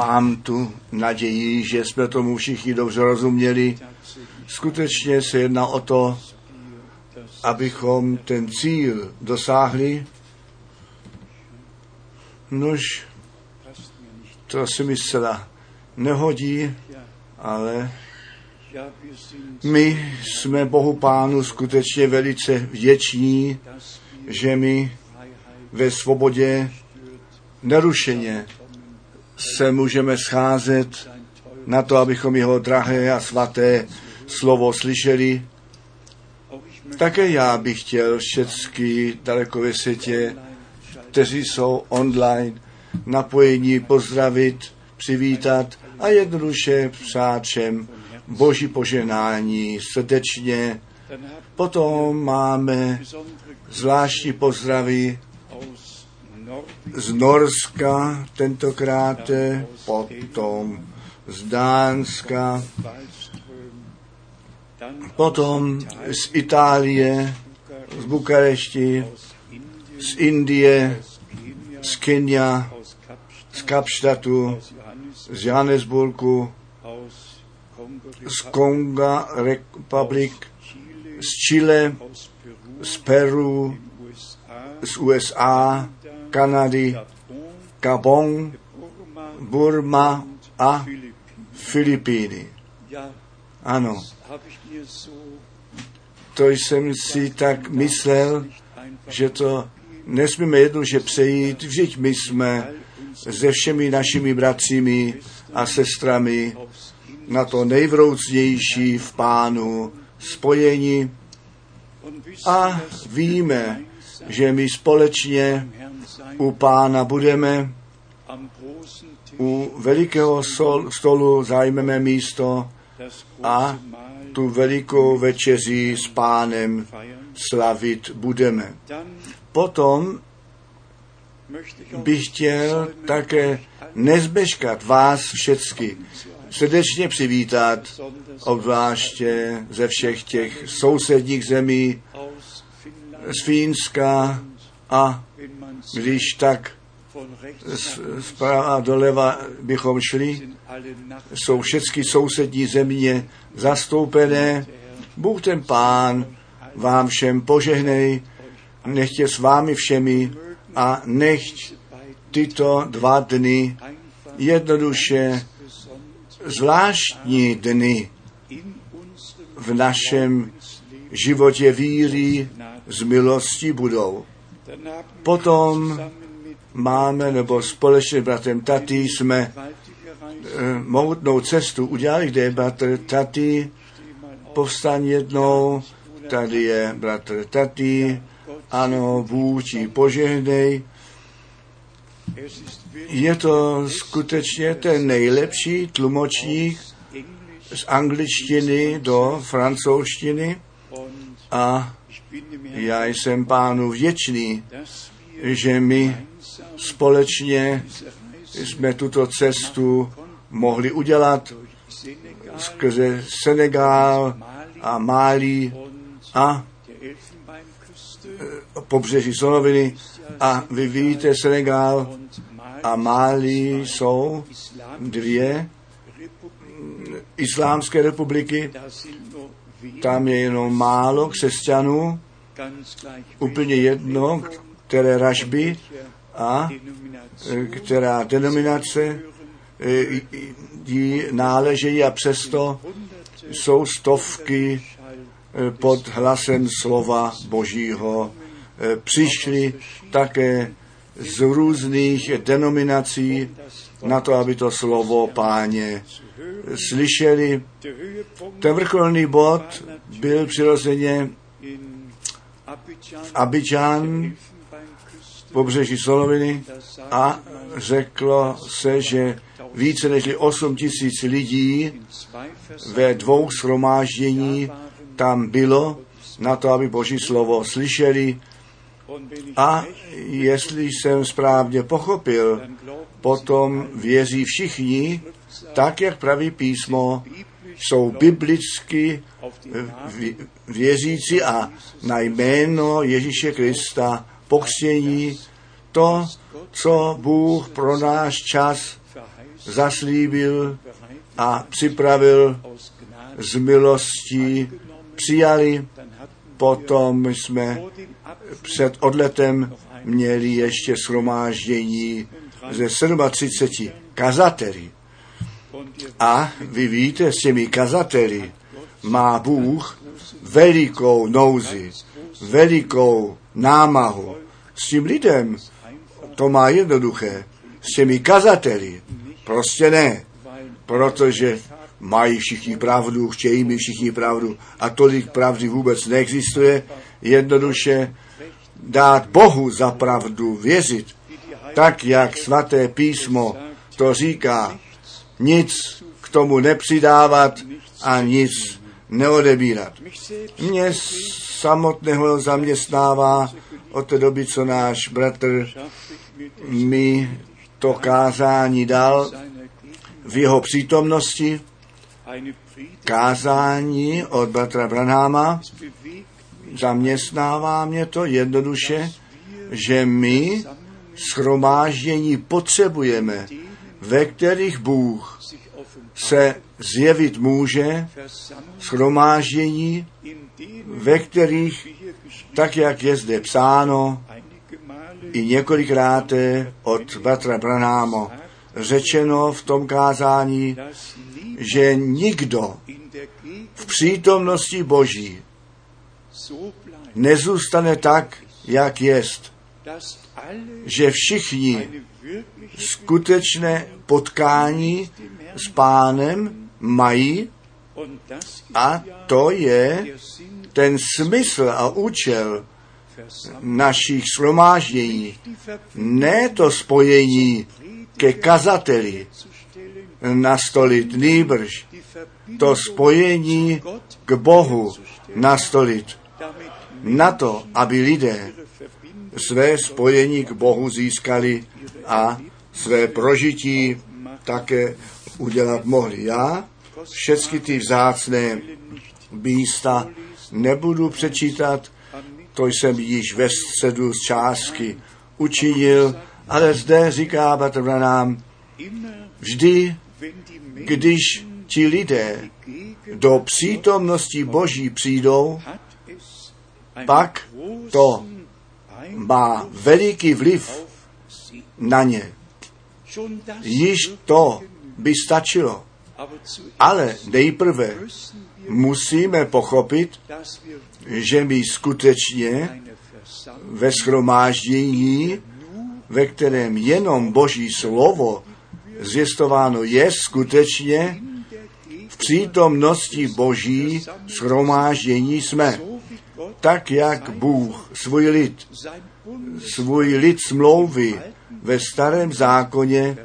mám tu naději, že jsme tomu všichni dobře rozuměli. Skutečně se jedná o to, abychom ten cíl dosáhli. Nož, to se mi zcela nehodí, ale my jsme Bohu Pánu skutečně velice vděční, že my ve svobodě nerušeně se můžeme scházet na to, abychom jeho drahé a svaté slovo slyšeli. Také já bych chtěl všechny daleko ve světě, kteří jsou online, napojení pozdravit, přivítat a jednoduše přát všem boží poženání srdečně. Potom máme zvláštní pozdravy z Norska tentokrát, potom z Dánska, potom z Itálie, z Bukarešti, z Indie, z Kenia, z Kapštatu, z Johannesburgu, z Konga Republik, z Chile, z Peru, z USA, Kanady, Gabon, Burma a Filipíny. Ano, to jsem si tak myslel, že to nesmíme jednoduše přejít, vždyť my jsme se všemi našimi bratřími a sestrami na to nejvroucnější v pánu spojení a víme, že my společně u pána budeme, u velikého stolu zajmeme místo a tu velikou večeři s pánem slavit budeme. Potom bych chtěl také nezbeškat vás všecky srdečně přivítat, obzvláště ze všech těch sousedních zemí, z Fínska a když tak zprava doleva bychom šli, jsou všechny sousední země zastoupené. Bůh ten Pán vám všem požehnej, nechtě s vámi všemi a nechť tyto dva dny jednoduše zvláštní dny v našem životě víry z milosti budou. Potom máme, nebo společně s bratrem Tati jsme eh, mohutnou cestu udělali, kde je bratr Tati, povstaň jednou, tady je bratr Tati, ano, vůči požehnej. Je to skutečně ten nejlepší tlumočník z angličtiny do francouzštiny a já jsem pánu vděčný, že my společně jsme tuto cestu mohli udělat skrze Senegal a Mali a pobřeží Slonoviny a vy víte, Senegal a Mali jsou dvě islámské republiky, tam je jenom málo křesťanů, úplně jedno, které ražby a e, která denominace e, jí náležejí a přesto jsou stovky e, pod hlasem slova Božího. Přišli také z různých denominací na to, aby to slovo páně slyšeli. Ten vrcholný bod byl přirozeně v Abidžan, pobřeží Soloviny a řeklo se, že více než 8 tisíc lidí ve dvou shromáždění tam bylo na to, aby Boží slovo slyšeli. A jestli jsem správně pochopil, potom věří všichni, tak jak praví písmo, jsou biblicky věřící a na jméno Ježíše Krista pokřtění to, co Bůh pro náš čas zaslíbil a připravil z milostí, přijali. Potom jsme před odletem měli ještě shromáždění ze 37 kazateli. A vy víte, s těmi kazateli má Bůh velikou nouzi, velikou námahu. S tím lidem to má jednoduché. S těmi kazateli prostě ne, protože mají všichni pravdu, chtějí mi všichni pravdu a tolik pravdy vůbec neexistuje. Jednoduše dát Bohu za pravdu, věřit, tak jak svaté písmo to říká, nic k tomu nepřidávat a nic neodebírat. Mě samotného zaměstnává od té doby, co náš bratr mi to kázání dal v jeho přítomnosti, kázání od bratra Branháma, zaměstnává mě to jednoduše, že my schromáždění potřebujeme, ve kterých Bůh se zjevit může, schromáždění, ve kterých, tak jak je zde psáno, i několikrát od Batra Branámo řečeno v tom kázání, že nikdo v přítomnosti Boží nezůstane tak, jak jest, že všichni skutečné potkání s pánem mají a to je ten smysl a účel našich shromáždění. Ne to spojení ke kazateli nastolit, nýbrž to spojení k Bohu nastolit. Na to, aby lidé své spojení k Bohu získali a své prožití také udělat mohli. Já všechny ty vzácné místa nebudu přečítat, to jsem již ve středu z částky učinil, ale zde říká Batr nám, vždy, když ti lidé do přítomnosti Boží přijdou, pak to má veliký vliv na ně. Již to by stačilo. Ale nejprve musíme pochopit, že my skutečně ve schromáždění, ve kterém jenom Boží slovo zjistováno je, skutečně v přítomnosti Boží schromáždění jsme. Tak, jak Bůh svůj lid, svůj lid smlouvy ve starém zákoně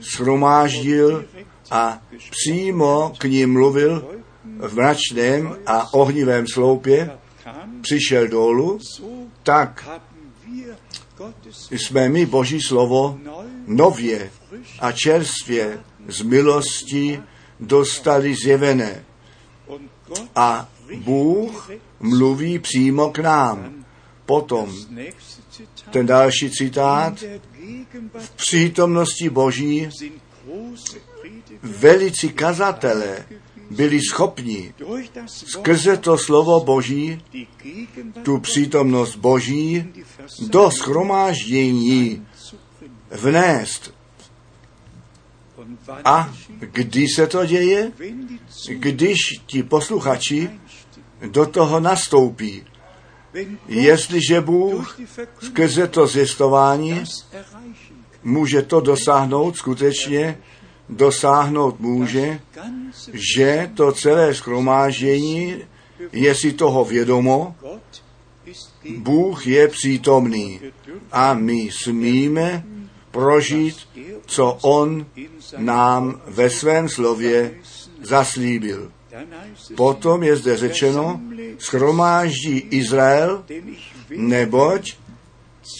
shromáždil a přímo k ním mluvil v mračném a ohnivém sloupě, přišel dolů, tak jsme my Boží slovo nově a čerstvě z milosti dostali zjevené. A Bůh mluví přímo k nám. Potom ten další citát. V přítomnosti Boží velici kazatelé byli schopni skrze to slovo Boží, tu přítomnost Boží, do schromáždění vnést. A kdy se to děje? Když ti posluchači do toho nastoupí. Jestliže Bůh skrze to zjistování může to dosáhnout skutečně, dosáhnout může, že to celé skromáždění je si toho vědomo, Bůh je přítomný a my smíme prožít, co On nám ve svém slově zaslíbil. Potom je zde řečeno, schromáždí Izrael, neboť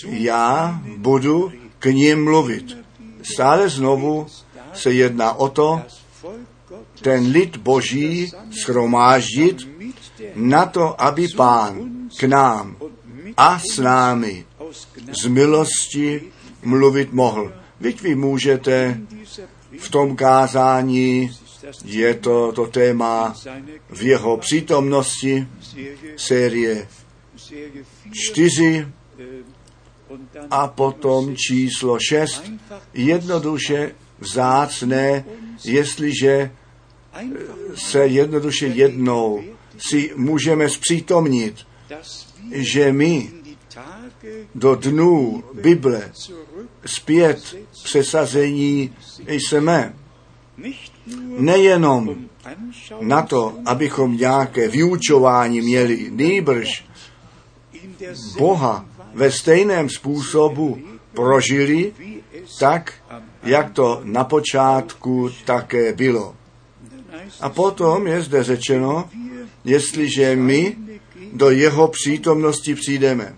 já budu k ním mluvit. Stále znovu se jedná o to, ten lid boží schromáždit na to, aby pán k nám a s námi z milosti mluvit mohl. Vy vy můžete v tom kázání je to, to téma v jeho přítomnosti, série 4 a potom číslo 6. Jednoduše vzácné, jestliže se jednoduše jednou si můžeme zpřítomnit, že my do dnů Bible zpět přesazení jsme nejenom na to, abychom nějaké vyučování měli, nýbrž Boha ve stejném způsobu prožili, tak, jak to na počátku také bylo. A potom je zde řečeno, jestliže my do jeho přítomnosti přijdeme.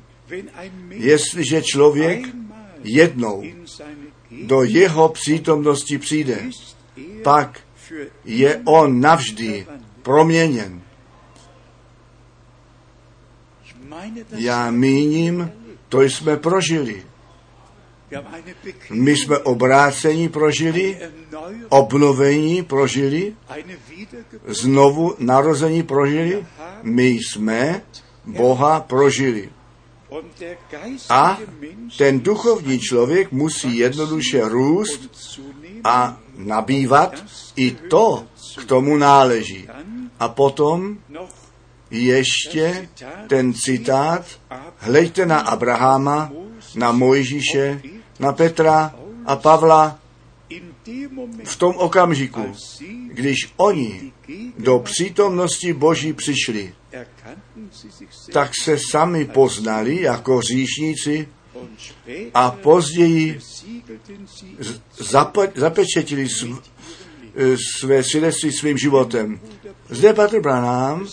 Jestliže člověk jednou do jeho přítomnosti přijde, pak je on navždy proměněn. Já míním, to jsme prožili. My jsme obrácení prožili, obnovení prožili, znovu narození prožili, my jsme Boha prožili. A ten duchovní člověk musí jednoduše růst a nabývat, i to k tomu náleží. A potom ještě ten citát, hleďte na Abrahama, na Mojžíše, na Petra a Pavla v tom okamžiku, když oni do přítomnosti Boží přišli, tak se sami poznali jako říšníci a později zapečetili své svědectví svým životem. Zde Petr Branham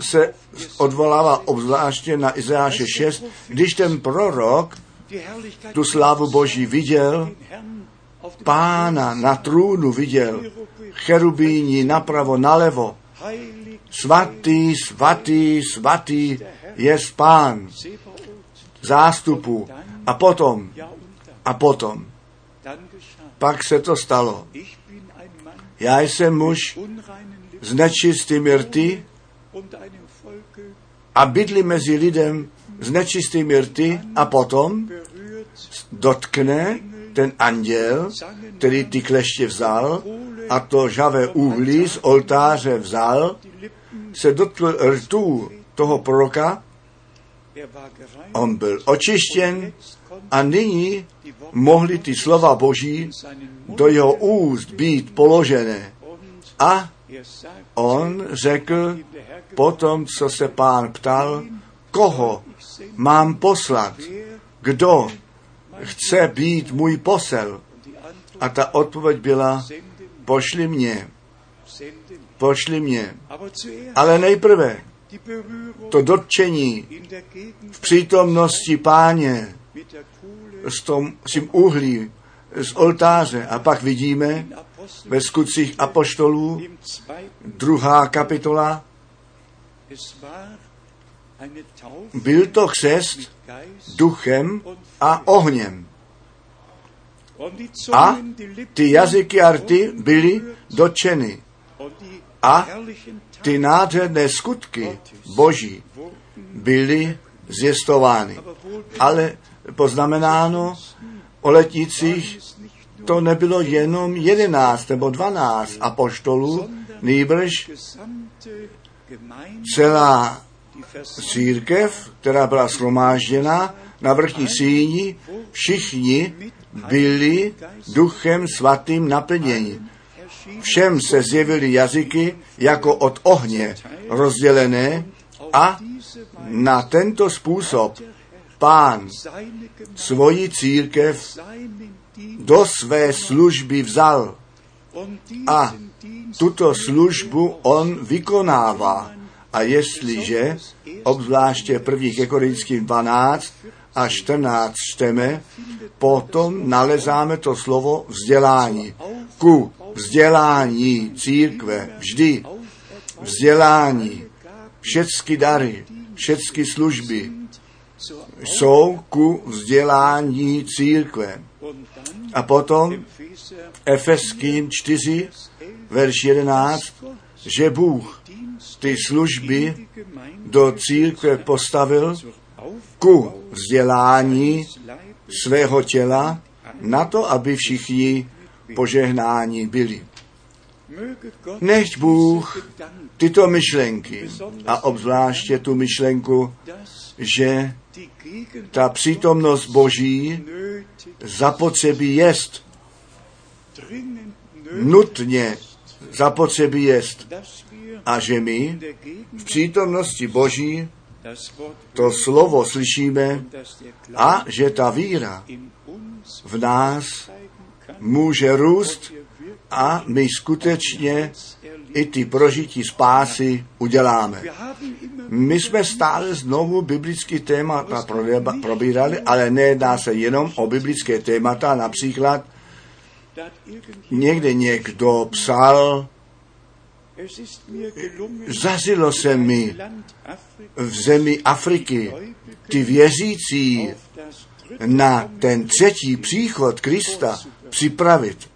se odvolává obzvláště na Izáše 6, když ten prorok tu slávu Boží viděl, pána na trůnu viděl, cherubíni napravo, nalevo, svatý, svatý, svatý je pán zástupu. A potom, a potom, pak se to stalo. Já jsem muž z nečistými rty a bydli mezi lidem s nečistými rty a potom dotkne ten anděl, který ty kleště vzal a to žavé uhlí z oltáře vzal, se dotkl rtů toho proroka, on byl očištěn a nyní mohly ty slova Boží do jeho úst být položené. A on řekl potom, co se pán ptal, koho mám poslat, kdo chce být můj posel. A ta odpověď byla, pošli mě, pošli mě. Ale nejprve to dotčení v přítomnosti páně s, tom, s tím uhlí z oltáře a pak vidíme ve skutcích apoštolů druhá kapitola byl to křest duchem a ohněm. A ty jazyky a rty byly dotčeny. A ty nádherné skutky Boží byly zjistovány. Ale poznamenáno o letnicích to nebylo jenom jedenáct nebo dvanáct apoštolů, nýbrž celá církev, která byla shromážděna na vrchní síni, všichni byli duchem svatým naplněni. Všem se zjevily jazyky jako od ohně rozdělené a na tento způsob pán svoji církev do své služby vzal a tuto službu on vykonává. A jestliže, obzvláště prvních ke Korinským 12 a 14 čteme, potom nalezáme to slovo vzdělání. Ku vzdělání církve vždy vzdělání, všechny dary, všechny služby jsou ku vzdělání církve. A potom Efeským 4, verš 11, že Bůh ty služby do církve postavil ku vzdělání svého těla na to, aby všichni požehnáni byli. Nechť Bůh tyto myšlenky a obzvláště tu myšlenku, že ta přítomnost Boží zapotřebí jest, nutně zapotřebí jest. A že my v přítomnosti Boží to slovo slyšíme a že ta víra v nás může růst a my skutečně i ty prožití spásy uděláme. My jsme stále znovu biblické témata probírali, ale nejedná se jenom o biblické témata, například někde někdo psal, Zazilo se mi v zemi Afriky ty věřící na ten třetí příchod Krista připravit.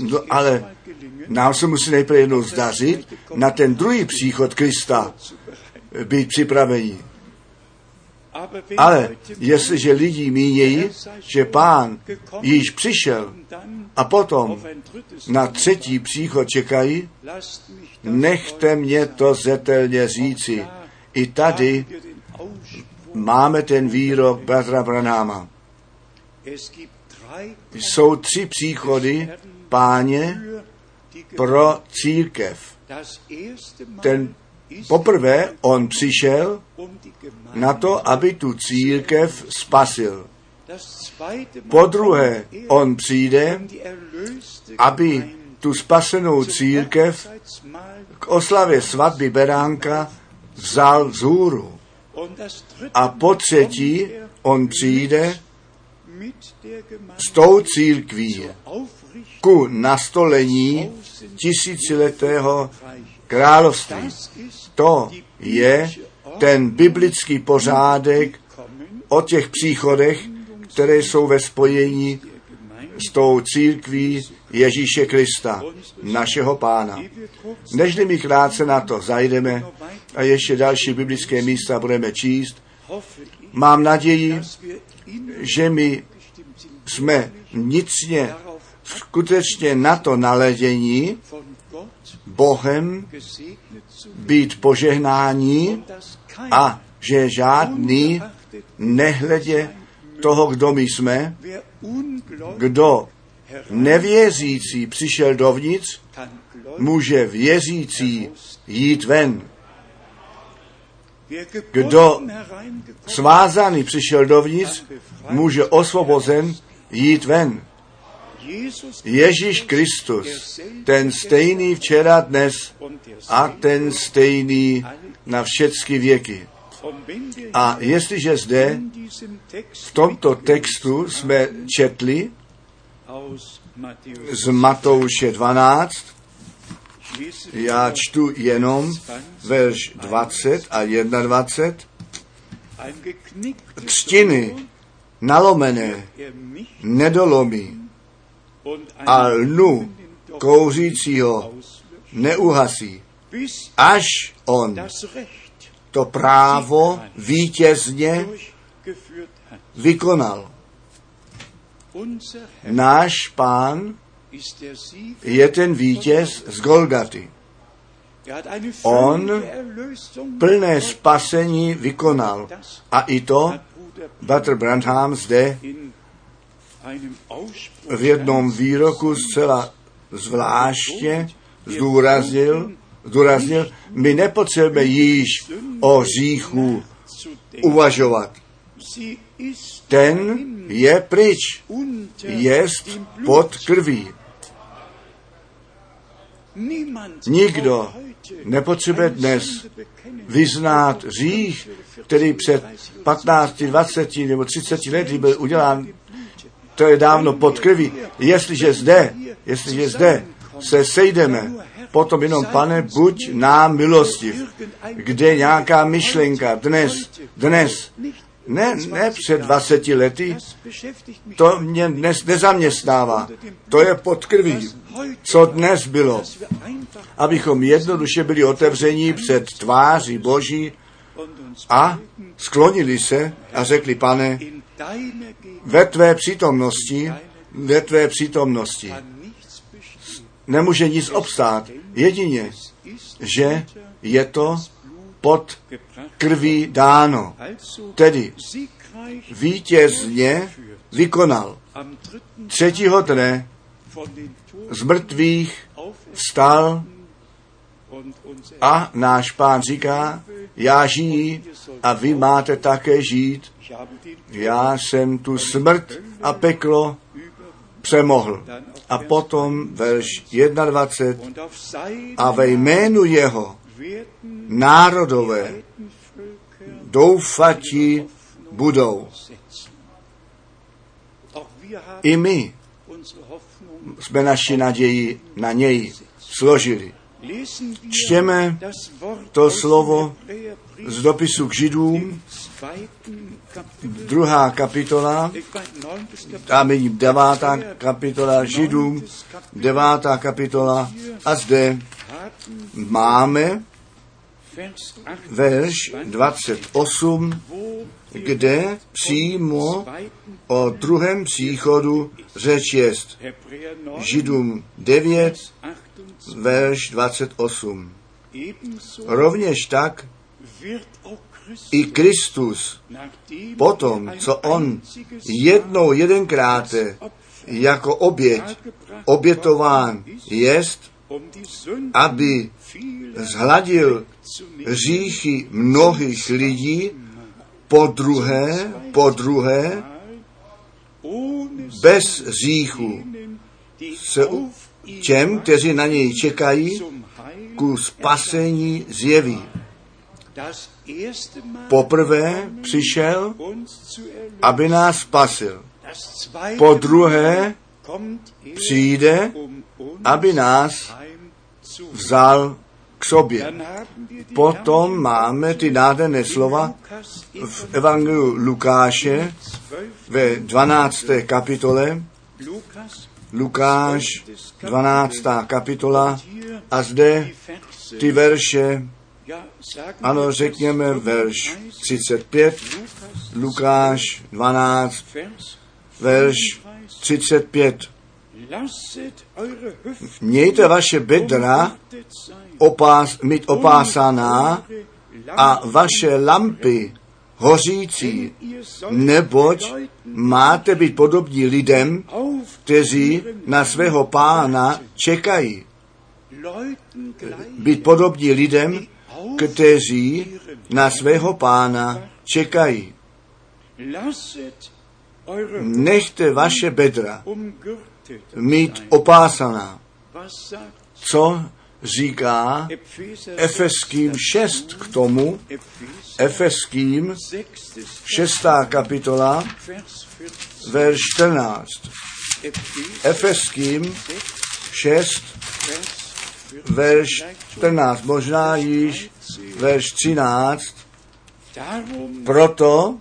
No, ale nám se musí nejprve jednou zdařit na ten druhý příchod Krista být připraveni. Ale jestliže lidi mínějí, že pán již přišel a potom na třetí příchod čekají, nechte mě to zetelně říci. I tady máme ten výrok bratra Branáma. Jsou tři příchody páně pro církev. Ten poprvé on přišel na to, aby tu církev spasil. Po druhé, on přijde, aby tu spasenou církev k oslavě svatby Beránka vzal vzhůru. A po třetí, on přijde s tou církví ku nastolení tisíciletého království. To je ten biblický pořádek o těch příchodech, které jsou ve spojení s tou církví Ježíše Krista, našeho pána. Nežli mi krátce na to zajdeme a ještě další biblické místa budeme číst, mám naději, že my jsme nicně skutečně na to naledění Bohem být požehnání a že žádný nehledě toho, kdo my jsme, kdo nevěřící přišel dovnitř, může věřící jít ven. Kdo svázaný přišel dovnitř, může osvobozen jít ven. Ježíš Kristus, ten stejný včera, dnes a ten stejný na všechny věky. A jestliže zde v tomto textu jsme četli z Matouše 12, já čtu jenom verš 20 a 21, třtiny nalomené nedolomí a lnu kouřícího neuhasí, až on to právo vítězně vykonal. Náš pán je ten vítěz z Golgaty. On plné spasení vykonal. A i to Butler Brandham zde v jednom výroku zcela zvláštně zdůraznil, zdůraznil, my nepotřebujeme již o říchu uvažovat. Ten je pryč, jest pod krví. Nikdo nepotřebuje dnes vyznát řích, který před 15, 20 nebo 30 lety byl udělán to je dávno pod krví. Jestliže zde, jestliže zde se sejdeme potom jenom, pane, buď nám milostiv. Kde nějaká myšlenka dnes, dnes, ne, ne před 20 lety, to mě dnes nezaměstnává. To je pod krví. Co dnes bylo? Abychom jednoduše byli otevření před tváří Boží a sklonili se a řekli, pane, ve tvé přítomnosti, ve tvé přítomnosti nemůže nic obstát. Jedině, že je to pod krví dáno. Tedy vítězně vykonal. Třetího dne z mrtvých vstal a náš pán říká, já žijí a vy máte také žít. Já jsem tu smrt a peklo přemohl. A potom verš 21. A ve jménu jeho národové doufati budou. I my jsme naši naději na něj složili. Čtěme to slovo z dopisu k Židům, druhá kapitola, a nyní devátá kapitola Židům, devátá kapitola a zde máme verš 28, kde přímo o druhém příchodu řeč jest. Židům 9, verš 28. Rovněž tak i Kristus potom, co on jednou jedenkrát jako oběť obětován jest, aby zhladil říchy mnohých lidí, po druhé, po druhé, bez říchu se těm, kteří na něj čekají, ku spasení zjeví. Poprvé přišel, aby nás spasil. Po druhé přijde, aby nás vzal k sobě. Potom máme ty nádherné slova v Evangeliu Lukáše ve 12. kapitole. Lukáš, 12. kapitola a zde ty verše, ano, řekněme verš 35, Lukáš 12, verš 35. Mějte vaše bedra opás, mít opásaná a vaše lampy hořící, neboť máte být podobní lidem, kteří na svého pána čekají. Být podobní lidem, kteří na svého pána čekají. Nechte vaše bedra mít opásaná. Co říká Efeským 6 k tomu, Efeským 6. kapitola, verš 14. Efeským 6, verš 14, možná již verš 13. Proto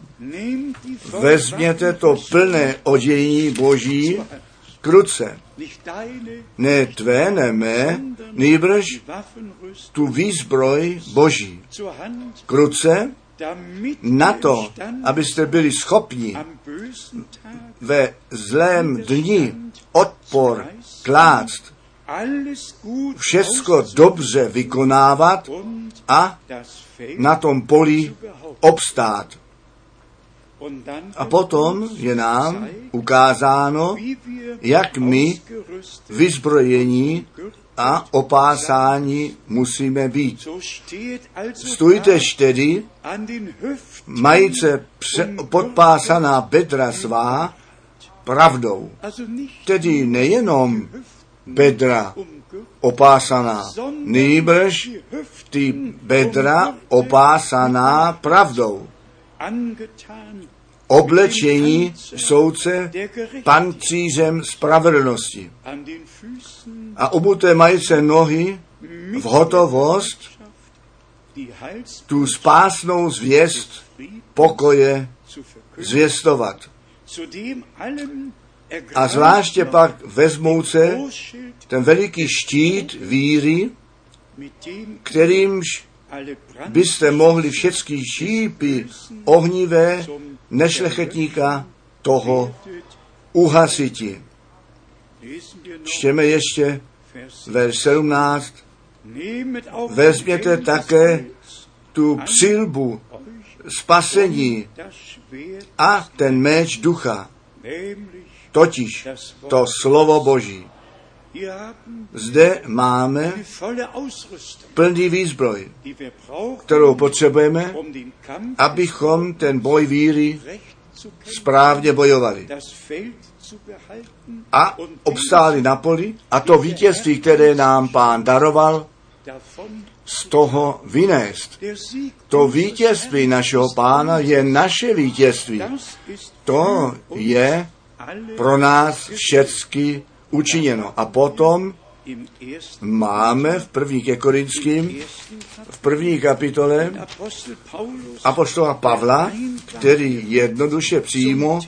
vezměte to plné odění Boží k ruce. Ne tvé, ne mé, nýbrž tu výzbroj Boží. K ruce, na to, abyste byli schopni ve zlém dni odpor klást, všecko dobře vykonávat a na tom poli obstát. A potom je nám ukázáno, jak my vyzbrojení a opásání musíme být. Stůjtež tedy, majíce podpásaná bedra svá pravdou. Tedy nejenom bedra opásaná, nýbrž ty bedra opásaná pravdou oblečení soudce pancířem spravedlnosti a obuté majíce nohy v hotovost tu spásnou zvěst pokoje zvěstovat. A zvláště pak vezmouce ten veliký štít víry, kterýmž byste mohli všechny šípy ohnivé nešlechetníka toho uhasiti. Čtěme ještě verš 17. Vezměte také tu přilbu spasení a ten meč ducha, totiž to slovo Boží. Zde máme plný výzbroj, kterou potřebujeme, abychom ten boj víry správně bojovali a obstáli na poli a to vítězství, které nám pán daroval, z toho vynést. To vítězství našeho pána je naše vítězství. To je pro nás všecky učiněno. A potom máme v první ke Korinským, v první kapitole apoštola Pavla, který jednoduše přímo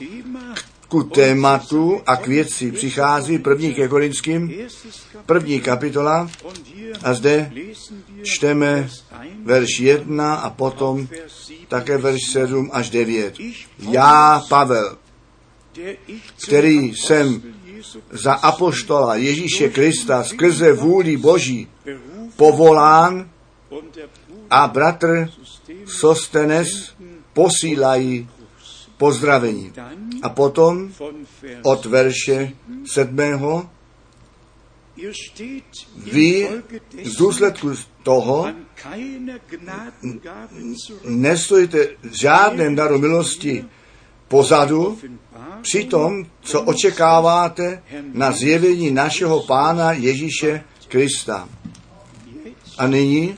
ku tématu a k věci přichází první ke Korinským, první kapitola a zde čteme verš 1 a potom také verš 7 až 9. Já, Pavel, který jsem za apoštola Ježíše Krista skrze vůli Boží povolán a bratr Sostenes posílají pozdravení. A potom od verše sedmého vy z důsledku toho nestojíte žádném daru milosti pozadu, přitom, co očekáváte na zjevení našeho Pána Ježíše Krista. A nyní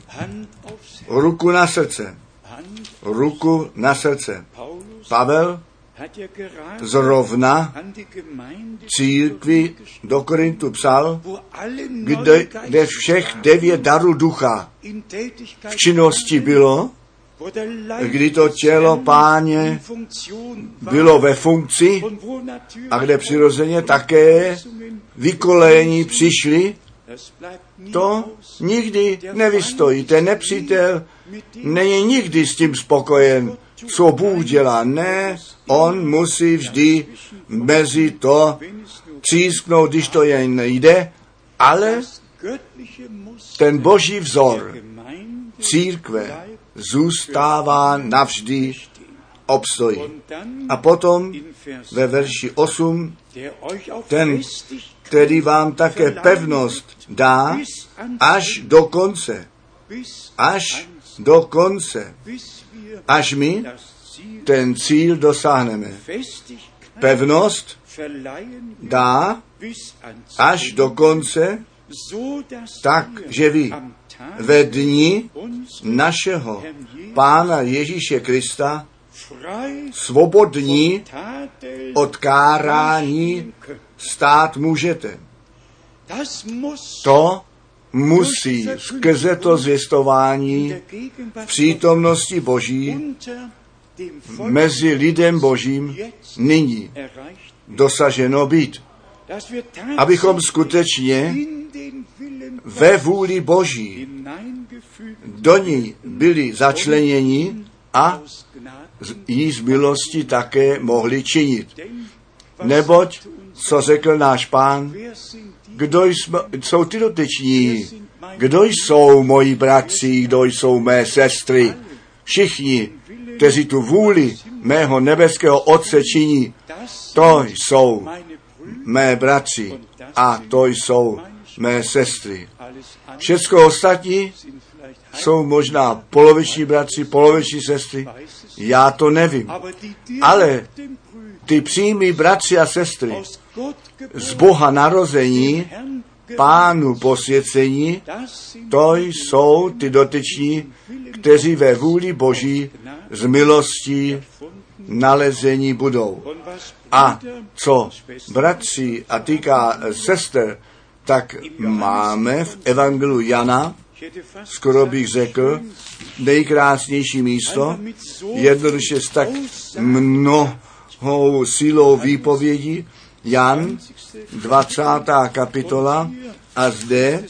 ruku na srdce. Ruku na srdce. Pavel zrovna církvi do Korintu psal, kde, kde všech devět darů ducha v činnosti bylo, kdy to tělo páně bylo ve funkci a kde přirozeně také vykolení přišli, to nikdy nevystojí. Ten nepřítel není nikdy s tím spokojen, co Bůh dělá. Ne, on musí vždy mezi to císknout, když to jen nejde, ale ten boží vzor církve zůstává navždy obstojí. A potom ve verši 8 ten, který vám také pevnost dá až do konce. Až do konce. Až my ten cíl dosáhneme. Pevnost dá až do konce, tak, že vy ve dni našeho Pána Ježíše Krista svobodní od kárání stát můžete. To musí skrze to zvěstování v přítomnosti Boží mezi lidem Božím nyní dosaženo být. Abychom skutečně ve vůli Boží. Do ní byli začleněni a jí z milosti také mohli činit. Neboť, co řekl náš pán, kdo jsme, jsou ty dotyční, kdo jsou moji bratři, kdo jsou mé sestry, všichni, kteří tu vůli mého nebeského Otce činí, to jsou mé bratři a to jsou mé sestry. Všecko ostatní jsou možná poloviční bratři, poloviční sestry, já to nevím. Ale ty přímí bratři a sestry z Boha narození, pánu posvěcení, to jsou ty dotyční, kteří ve vůli Boží z milostí nalezení budou. A co bratři a týká sester tak máme v Evangelu Jana, skoro bych řekl, nejkrásnější místo, jednoduše s tak mnohou silou výpovědi, Jan, 20. kapitola, a zde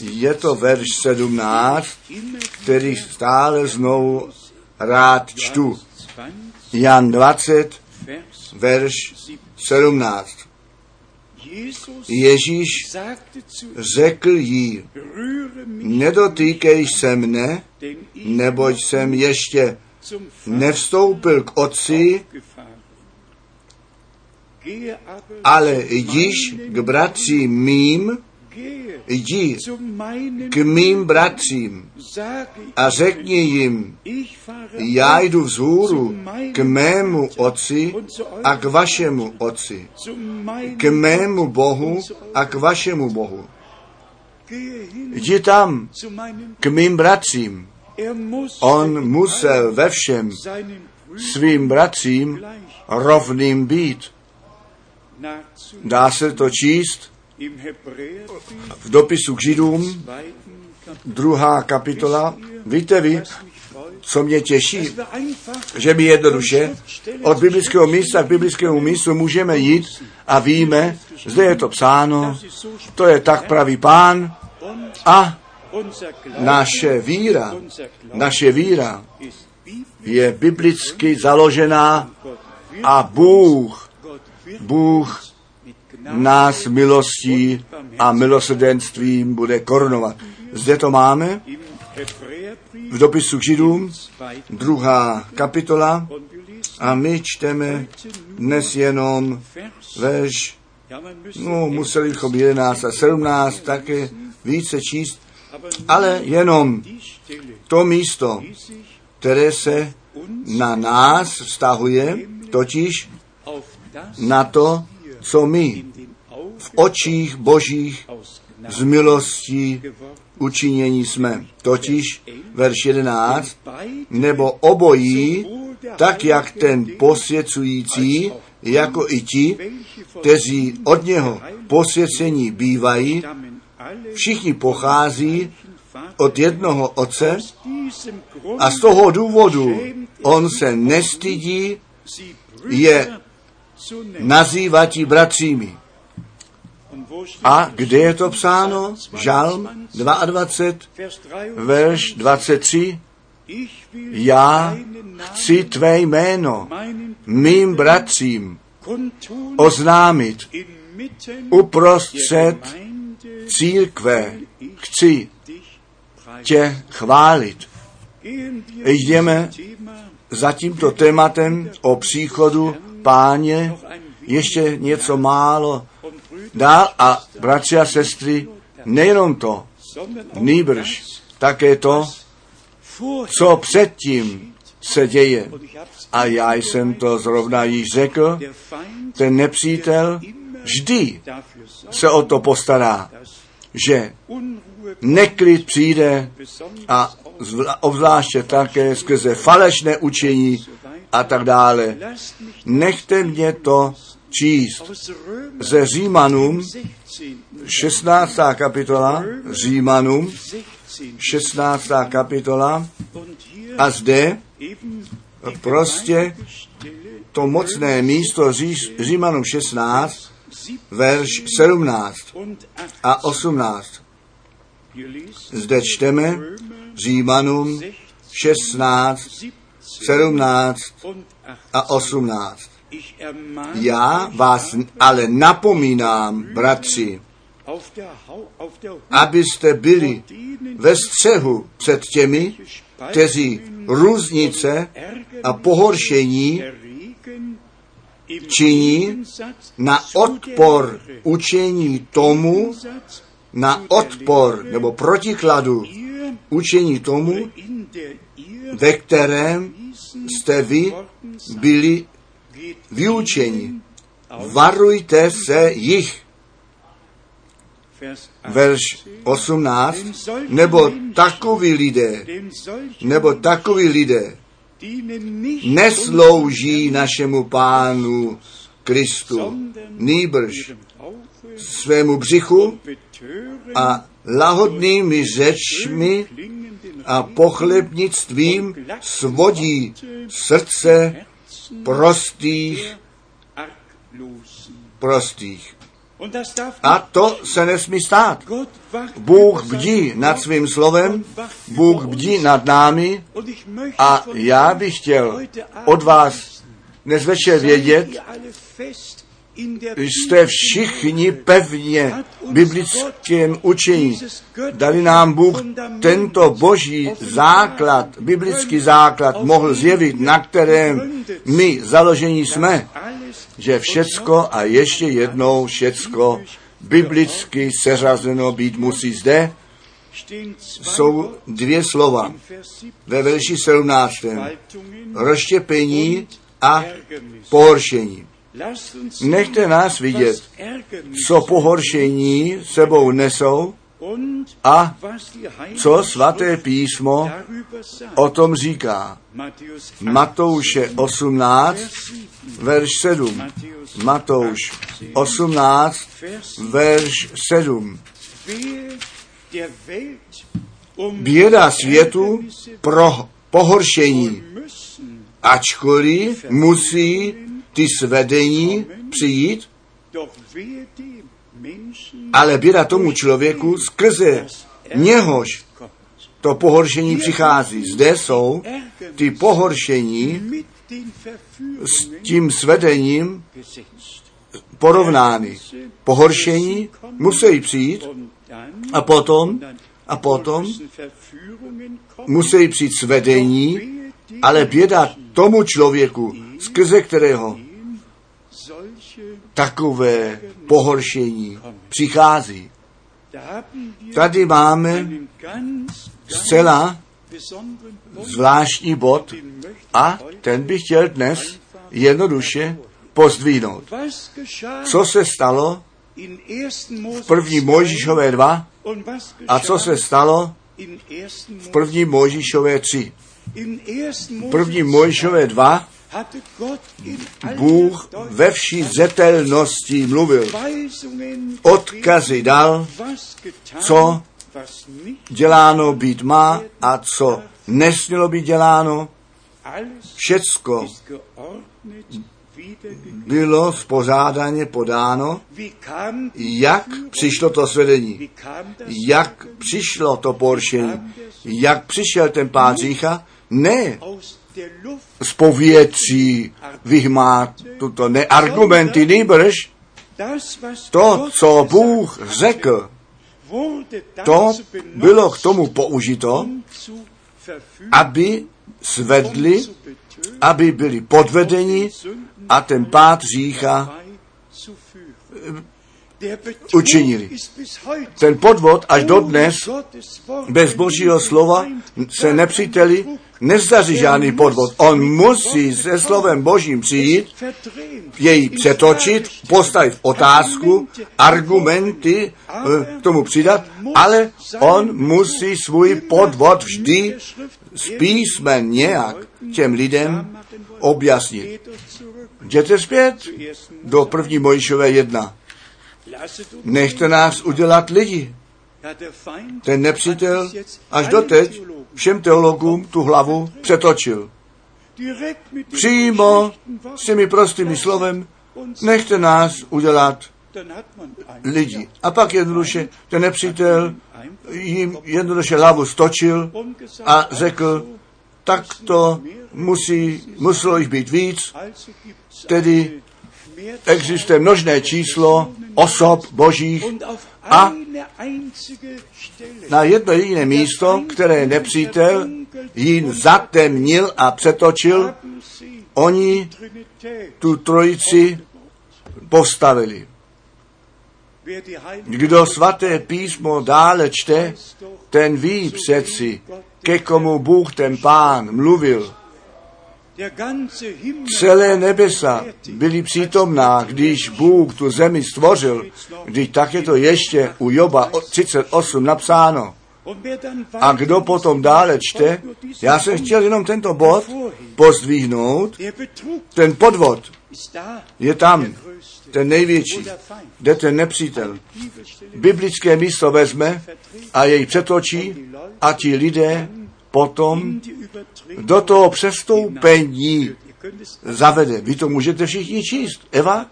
je to verš 17, který stále znovu rád čtu. Jan 20, verš 17. Ježíš řekl jí, nedotýkej se mne, neboť jsem ještě nevstoupil k otci, ale jdíš k bratřím mým, jdi k mým bratřím a řekni jim, já jdu vzhůru k mému otci a k vašemu otci, k mému Bohu a k vašemu Bohu. Jdi tam k mým bratřím. On musel ve všem svým bratřím rovným být. Dá se to číst v dopisu k Židům, druhá kapitola. Víte vy, co mě těší, že my jednoduše od biblického místa k biblickému místu můžeme jít a víme, zde je to psáno, to je tak pravý pán a naše víra, naše víra je biblicky založená a Bůh, Bůh nás milostí a milosrdenstvím bude korunovat. Zde to máme v dopisu k Židům, druhá kapitola, a my čteme dnes jenom verš, no museli bychom 11 a 17 také více číst, ale jenom to místo, které se na nás vztahuje, totiž na to, co my v očích božích z milostí učinění jsme. Totiž verš 11, nebo obojí, tak jak ten posvěcující, jako i ti, kteří od něho posvěcení bývají, všichni pochází od jednoho otce a z toho důvodu on se nestydí je nazývat bratřími. A kde je to psáno? Žalm 22, verš 23. Já chci tvé jméno mým bratřím oznámit uprostřed církve. Chci tě chválit. Jdeme za tímto tématem o příchodu páně ještě něco málo dál a bratři a sestry, nejenom to, nýbrž také to, co předtím se děje. A já jsem to zrovna již řekl, ten nepřítel vždy se o to postará, že neklid přijde a obzvláště také skrze falešné učení a tak dále. Nechte mě to číst ze Římanům 16. kapitola, Římanům 16. kapitola a zde prostě to mocné místo Římanům 16, verš 17 a 18. Zde čteme Římanům 16, 17 a 18. Já vás ale napomínám, bratři, abyste byli ve střehu před těmi, kteří různice a pohoršení činí na odpor učení tomu, na odpor nebo protikladu učení tomu, ve kterém jste vy byli vyučení. Varujte se jich. Verš 18. Nebo takoví lidé, nebo takoví lidé neslouží našemu pánu Kristu, nýbrž svému břichu a lahodnými řečmi a pochlebnictvím svodí srdce prostých, prostých. A to se nesmí stát. Bůh bdí nad svým slovem, Bůh bdí nad námi a já bych chtěl od vás dnes večer vědět, jste všichni pevně biblickém učení. Dali nám Bůh tento boží základ, biblický základ mohl zjevit, na kterém my založení jsme, že všecko a ještě jednou všecko biblicky seřazeno být musí zde, jsou dvě slova ve verši 17. Rozštěpení a pohoršení. Nechte nás vidět, co pohoršení sebou nesou a co svaté písmo o tom říká. Matouše 18, verš 7. Matouš 18, verš 7. Běda světu pro pohoršení, ačkoliv musí ty svedení přijít, ale běda tomu člověku skrze něhož to pohoršení přichází. Zde jsou ty pohoršení s tím svedením porovnány. Pohoršení musí přijít a potom, a potom musí přijít svedení, ale běda tomu člověku, skrze kterého takové pohoršení přichází. Tady máme zcela zvláštní bod a ten bych chtěl dnes jednoduše pozdvihnout. Co se stalo v první Mojžíšové 2 a co se stalo v první Mojžíšové 3. V první Mojžíšové 2 Bůh ve vší zetelnosti mluvil. Odkazy dal, co děláno být má a co nesmělo být děláno. Všecko bylo spořádaně podáno, jak přišlo to svedení, jak přišlo to poršení, jak přišel ten pád řícha, ne z povětří vyhmát tuto neargumenty, nejbrž to, co Bůh řekl, to bylo k tomu použito, aby svedli, aby byli podvedeni a ten pád řícha učinili. Ten podvod až dodnes bez božího slova se nepříteli nezdaří žádný podvod. On musí se slovem božím přijít, jej přetočit, postavit otázku, argumenty eh, k tomu přidat, ale on musí svůj podvod vždy z písmen nějak těm lidem objasnit. Jděte zpět do první Mojišové jedna. Nechte nás udělat lidi. Ten nepřítel až doteď všem teologům tu hlavu přetočil. Přímo s těmi prostými slovem nechte nás udělat lidi. A pak jednoduše ten nepřítel jim jednoduše hlavu stočil a řekl, tak to musí, muselo jich být víc, tedy existuje množné číslo osob božích a na jedno jediné místo, které nepřítel jim zatemnil a přetočil, oni tu trojici postavili. Kdo svaté písmo dále čte, ten ví přeci, ke komu Bůh ten pán mluvil Celé nebesa byly přítomná, když Bůh tu zemi stvořil, když tak je to ještě u Joba 38 napsáno. A kdo potom dále čte, já jsem chtěl jenom tento bod pozdvihnout, ten podvod, Je tam ten největší, kde ten nepřítel. Biblické místo vezme a jej přetočí a ti lidé potom do toho přestoupení zavede. Vy to můžete všichni číst. Eva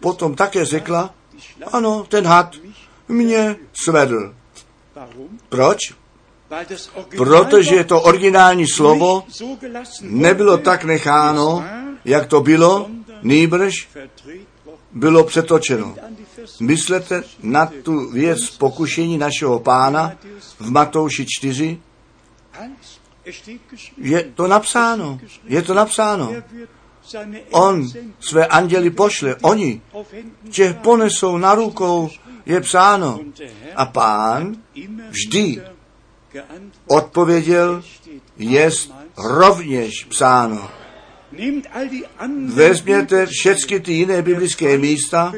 potom také řekla, ano, ten had mě svedl. Proč? Protože to originální slovo nebylo tak necháno, jak to bylo, nýbrž bylo přetočeno. Myslete na tu věc pokušení našeho pána v Matouši 4. Je to napsáno. Je to napsáno. On své anděli pošle, oni tě ponesou na rukou, je psáno. A pán vždy odpověděl, jest rovněž psáno. Vezměte všechny ty jiné biblické místa,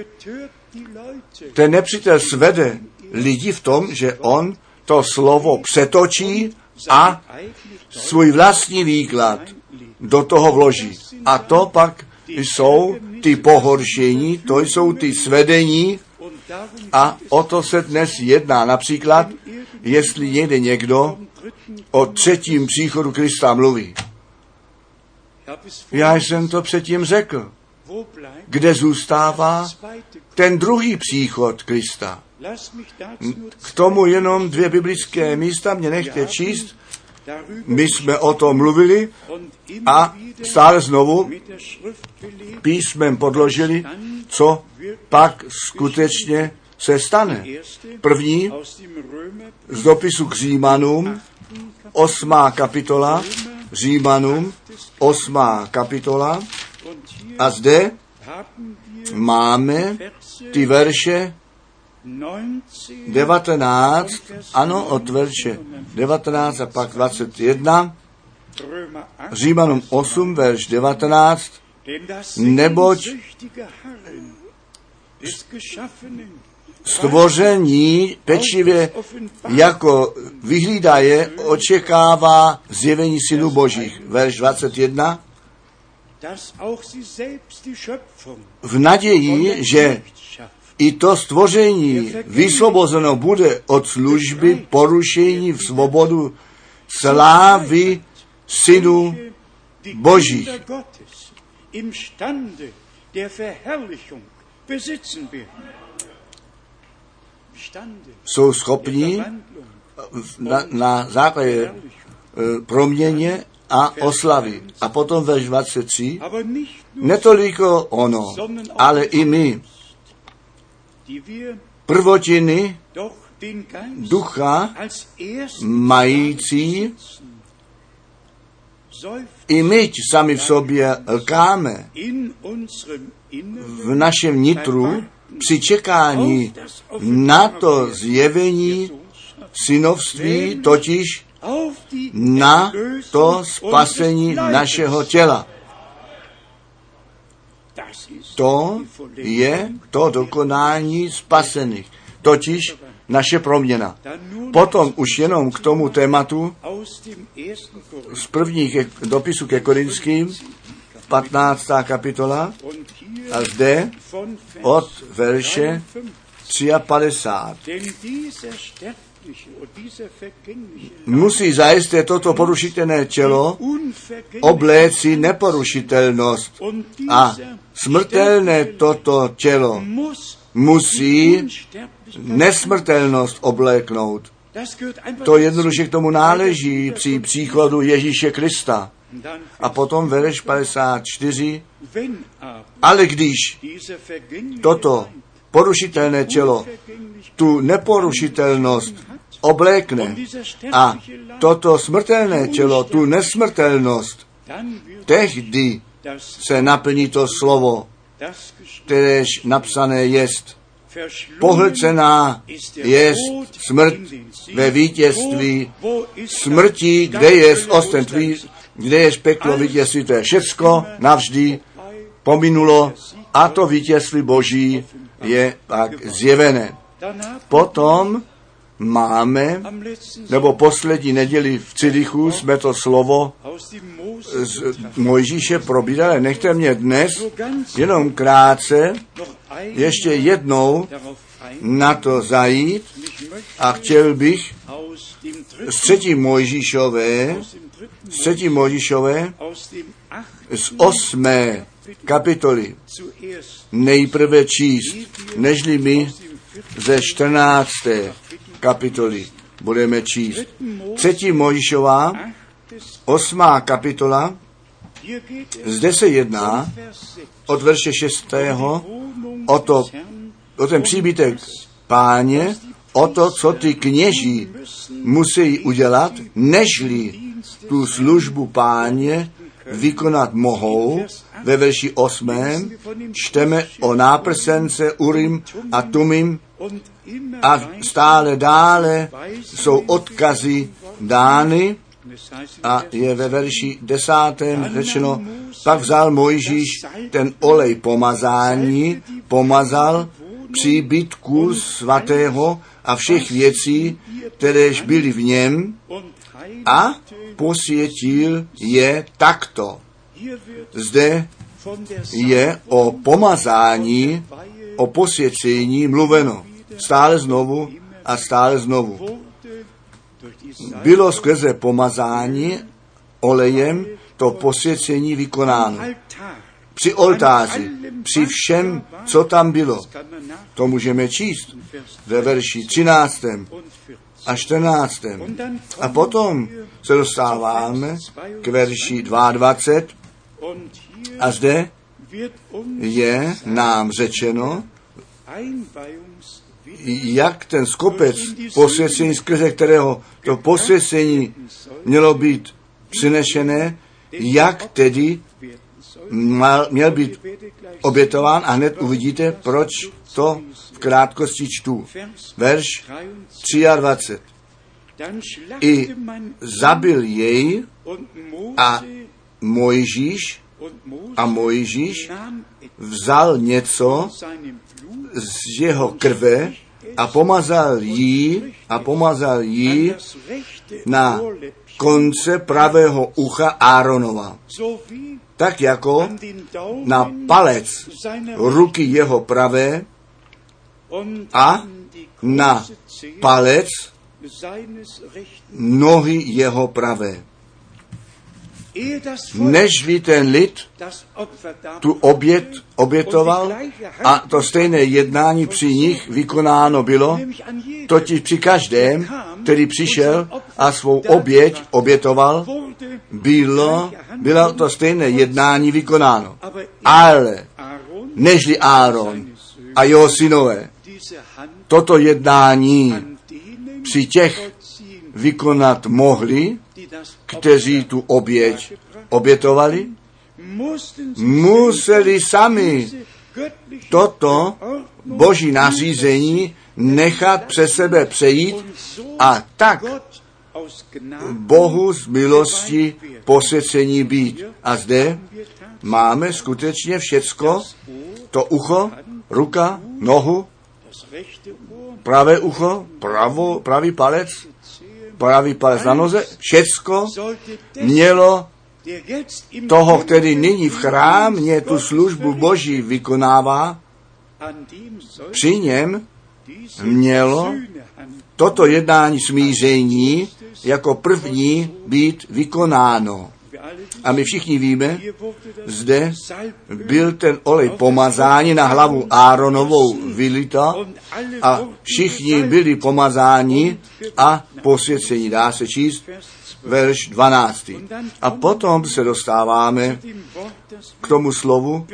ten nepřítel svede lidi v tom, že on to slovo přetočí a svůj vlastní výklad do toho vloží. A to pak jsou ty pohoršení, to jsou ty svedení a o to se dnes jedná. Například, jestli někde někdo o třetím příchodu Krista mluví. Já jsem to předtím řekl. Kde zůstává ten druhý příchod Krista? K tomu jenom dvě biblické místa mě nechte číst. My jsme o tom mluvili a stále znovu písmem podložili, co pak skutečně se stane. První z dopisu k Římanům, osmá kapitola, Římanům, osmá kapitola, a zde máme ty verše 19, ano, od verše 19 a pak 21, Římanům 8, verš 19, neboť stvoření pečlivě jako vyhlídaje očekává zjevení synů božích. Verš 21. V naději, že i to stvoření vysvobozeno bude od služby porušení v svobodu slávy synů božích. Jsou schopni na, na základě e, proměně a oslavy. A potom verš 23, netoliko ono, ale i my, prvotiny ducha mající, i my sami v sobě lkáme. v našem nitru při čekání na to zjevení synovství, totiž na to spasení našeho těla. To je to dokonání spasených, totiž naše proměna. Potom už jenom k tomu tématu z prvních dopisů ke Korinským, 15. kapitola, a zde od verše 53. Musí zajisté toto porušitelné tělo obléci neporušitelnost a smrtelné toto tělo musí nesmrtelnost obléknout. To jednoduše k tomu náleží při příchodu Ježíše Krista. A potom verš 54. Ale když toto porušitelné tělo tu neporušitelnost oblékne a toto smrtelné tělo tu nesmrtelnost, tehdy se naplní to slovo, kteréž napsané jest. Pohlcená je smrt ve vítězství smrti, kde je ostentví, kde je peklo vítězství, to je všecko navždy pominulo a to vítězství Boží je pak zjevené. Potom máme, nebo poslední neděli v Cidichu jsme to slovo z Mojžíše probírat. Nechte mě dnes jenom krátce ještě jednou na to zajít a chtěl bych z třetí Mojžíšové, z třetí Mojžíšové, z osmé kapitoly nejprve číst, nežli my ze 14. kapitoly budeme číst. Třetí Mojžíšová, osmá kapitola, zde se jedná od verše 6. o, to, o ten příbytek páně, o to, co ty kněží musí udělat, nežli tu službu páně vykonat mohou. Ve verši 8. čteme o náprsence Urim a Tumim a stále dále jsou odkazy dány a je ve verši desátém řečeno, pak vzal Mojžíš ten olej pomazání, pomazal příbytku svatého a všech věcí, kteréž byly v něm a posvětil je takto. Zde je o pomazání, o posvěcení mluveno. Stále znovu a stále znovu. Bylo skrze pomazání olejem to posvěcení vykonáno. Při oltáři, při všem, co tam bylo. To můžeme číst ve verši 13. a 14. A potom se dostáváme k verši 22 a zde je nám řečeno, jak ten skopec posvěcení, skrze kterého to posvěcení mělo být přinešené, jak tedy měl být obětován a hned uvidíte, proč to krátkosti čtu. Verš 23. I zabil jej a Mojžíš a Mojžíš vzal něco z jeho krve a pomazal jí a pomazal jí na konce pravého ucha Áronova. Tak jako na palec ruky jeho pravé a na palec nohy jeho pravé nežli ten lid tu obět obětoval a to stejné jednání při nich vykonáno bylo, totiž při každém, který přišel a svou oběť obětoval, bylo, bylo to stejné jednání vykonáno. Ale nežli Áron a jeho synové toto jednání při těch vykonat mohli, kteří tu oběť obětovali, museli sami toto boží nařízení nechat přes sebe přejít a tak Bohu z milosti posvěcení být. A zde máme skutečně všecko, to ucho, ruka, nohu, pravé ucho, pravo, pravý palec, pravý palec na noze, všecko mělo toho, který nyní v chrámě tu službu Boží vykonává, při něm mělo toto jednání smíření jako první být vykonáno. A my všichni víme, zde byl ten olej pomazání na hlavu Áronovou vylita a všichni byli pomazáni a posvěcení. Dá se číst verš 12. A potom se dostáváme k tomu slovu,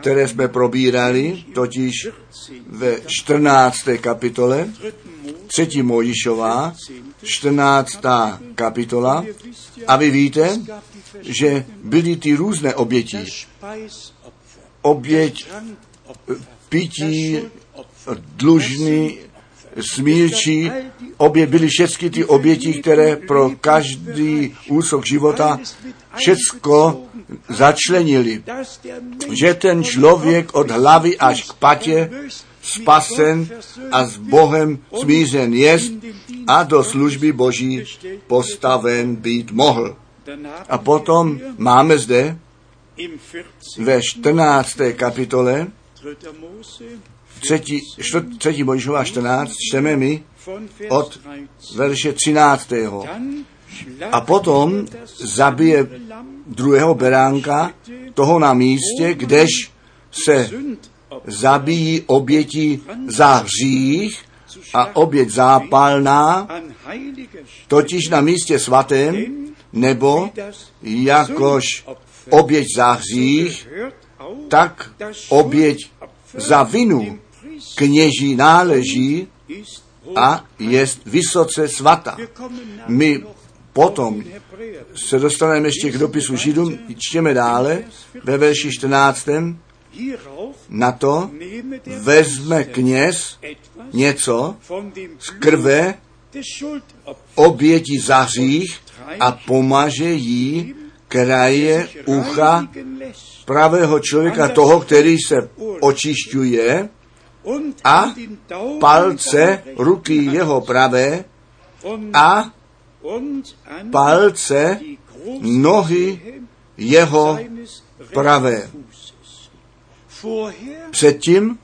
které jsme probírali, totiž ve 14. kapitole, 3. Mojišová, 14. kapitola. A vy víte, že byly ty různé oběti. Oběť pití, dlužný, smírčí, obě byly všechny ty oběti, které pro každý úsok života všecko začlenili. Že ten člověk od hlavy až k patě spasen a s Bohem smířen jest a do služby Boží postaven být mohl. A potom máme zde ve 14. kapitole, třetí, čtvrt, třetí Mojžíšova 14, čteme mi od verše 13. A potom zabije druhého beránka, toho na místě, kdež se zabíjí oběti za hřích a oběť zápalná, totiž na místě svatém, nebo jakož oběť za hřích, tak oběť za vinu kněží náleží a je vysoce svata. My potom se dostaneme ještě k dopisu Židům, čtěme dále ve verši 14. Na to vezme kněz něco z krve oběti za hřích a pomaže jí kraje ucha pravého člověka, toho, který se očišťuje, a palce ruky jeho pravé a palce nohy jeho pravé. Předtím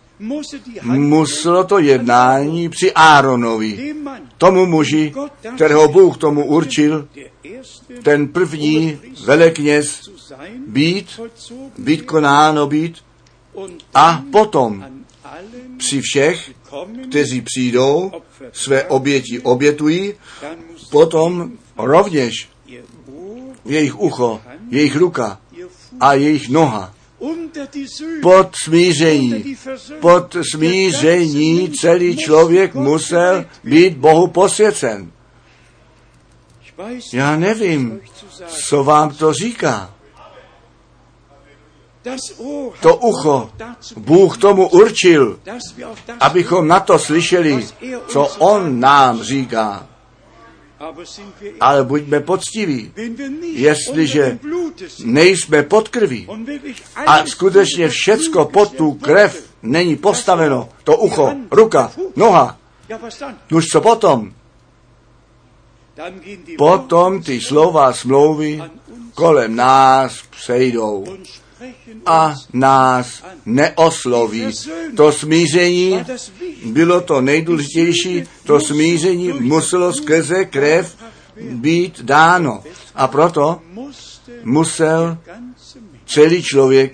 muselo to jednání při Áronovi, tomu muži, kterého Bůh tomu určil, ten první velekněz být, být konáno být. a potom při všech, kteří přijdou, své oběti obětují, potom rovněž jejich ucho, jejich ruka a jejich noha pod smíření. Pod smíření celý člověk musel být Bohu posvěcen. Já nevím, co vám to říká. To ucho Bůh tomu určil, abychom na to slyšeli, co On nám říká. Ale buďme poctiví, jestliže nejsme pod krví a skutečně všecko pod tu krev není postaveno, to ucho, ruka, noha, už co potom? Potom ty slova smlouvy kolem nás přejdou a nás neosloví. To smíření bylo to nejdůležitější, to smíření muselo skrze krev být dáno. A proto musel celý člověk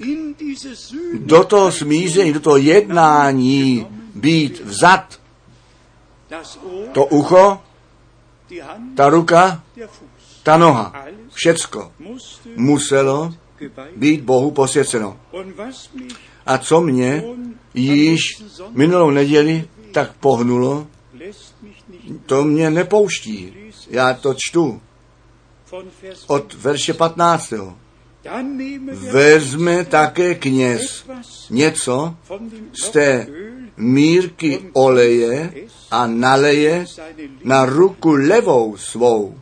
do toho smíření, do toho jednání být vzat. To ucho, ta ruka, ta noha, všecko muselo být Bohu posvěceno. A co mě již minulou neděli tak pohnulo, to mě nepouští. Já to čtu od verše 15. Vezme také kněz něco z té mírky oleje a naleje na ruku levou svou.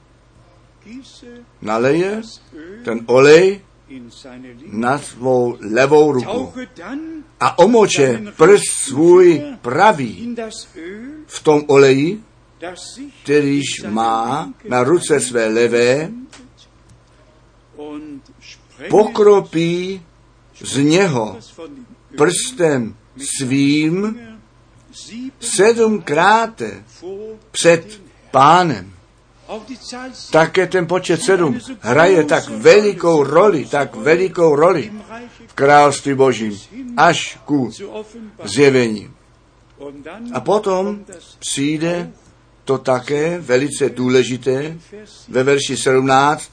Naleje ten olej na svou levou ruku a omoče prst svůj pravý v tom oleji, kterýž má na ruce své levé, pokropí z něho prstem svým sedmkrát před pánem. Také ten počet sedm. hraje tak velikou roli, tak velikou roli v království božím, až ku zjevení. A potom přijde to také velice důležité ve verši 17.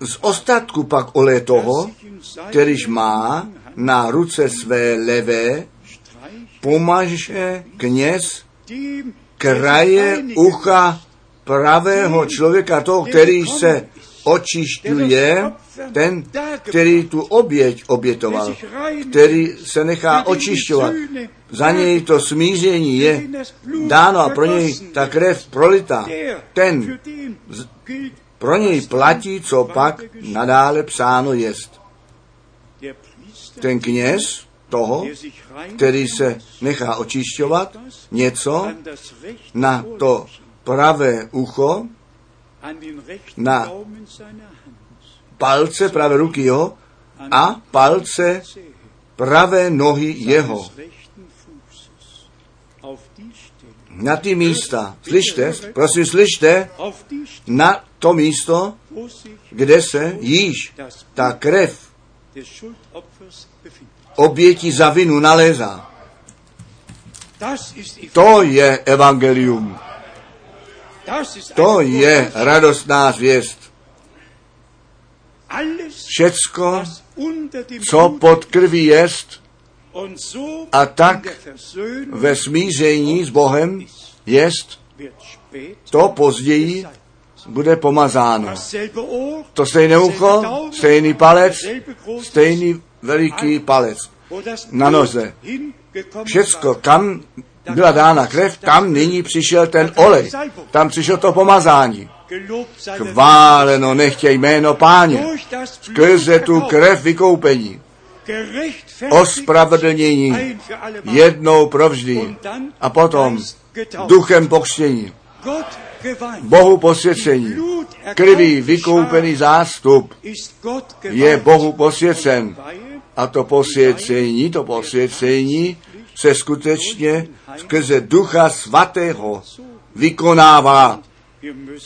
Z ostatku pak oleje toho, kterýž má na ruce své levé, pomaže kněz kraje ucha pravého člověka, toho, který se očišťuje, ten, který tu oběť obětoval, který se nechá očišťovat. Za něj to smíření je dáno a pro něj ta krev prolita. Ten pro něj platí, co pak nadále psáno jest. Ten kněz toho, který se nechá očišťovat, něco na to pravé ucho na palce pravé ruky jeho a palce pravé nohy jeho. Na ty místa, slyšte, prosím, slyšte, na to místo, kde se již ta krev oběti za vinu nalézá. To je evangelium. To je radostná zvěst. Všecko, co pod krví jest, a tak ve smíření s Bohem jest, to později bude pomazáno. To stejné ucho, stejný palec, stejný veliký palec na noze. Všecko, kam byla dána krev, tam nyní přišel ten olej. Tam přišel to pomazání. Chváleno nechtěj jméno páně. Skrze tu krev vykoupení. Ospravedlnění jednou provždy. A potom duchem pokřtění. Bohu posvěcení. Krví vykoupený zástup je Bohu posvěcen. A to posvěcení, to posvěcení se skutečně skrze Ducha Svatého vykonává.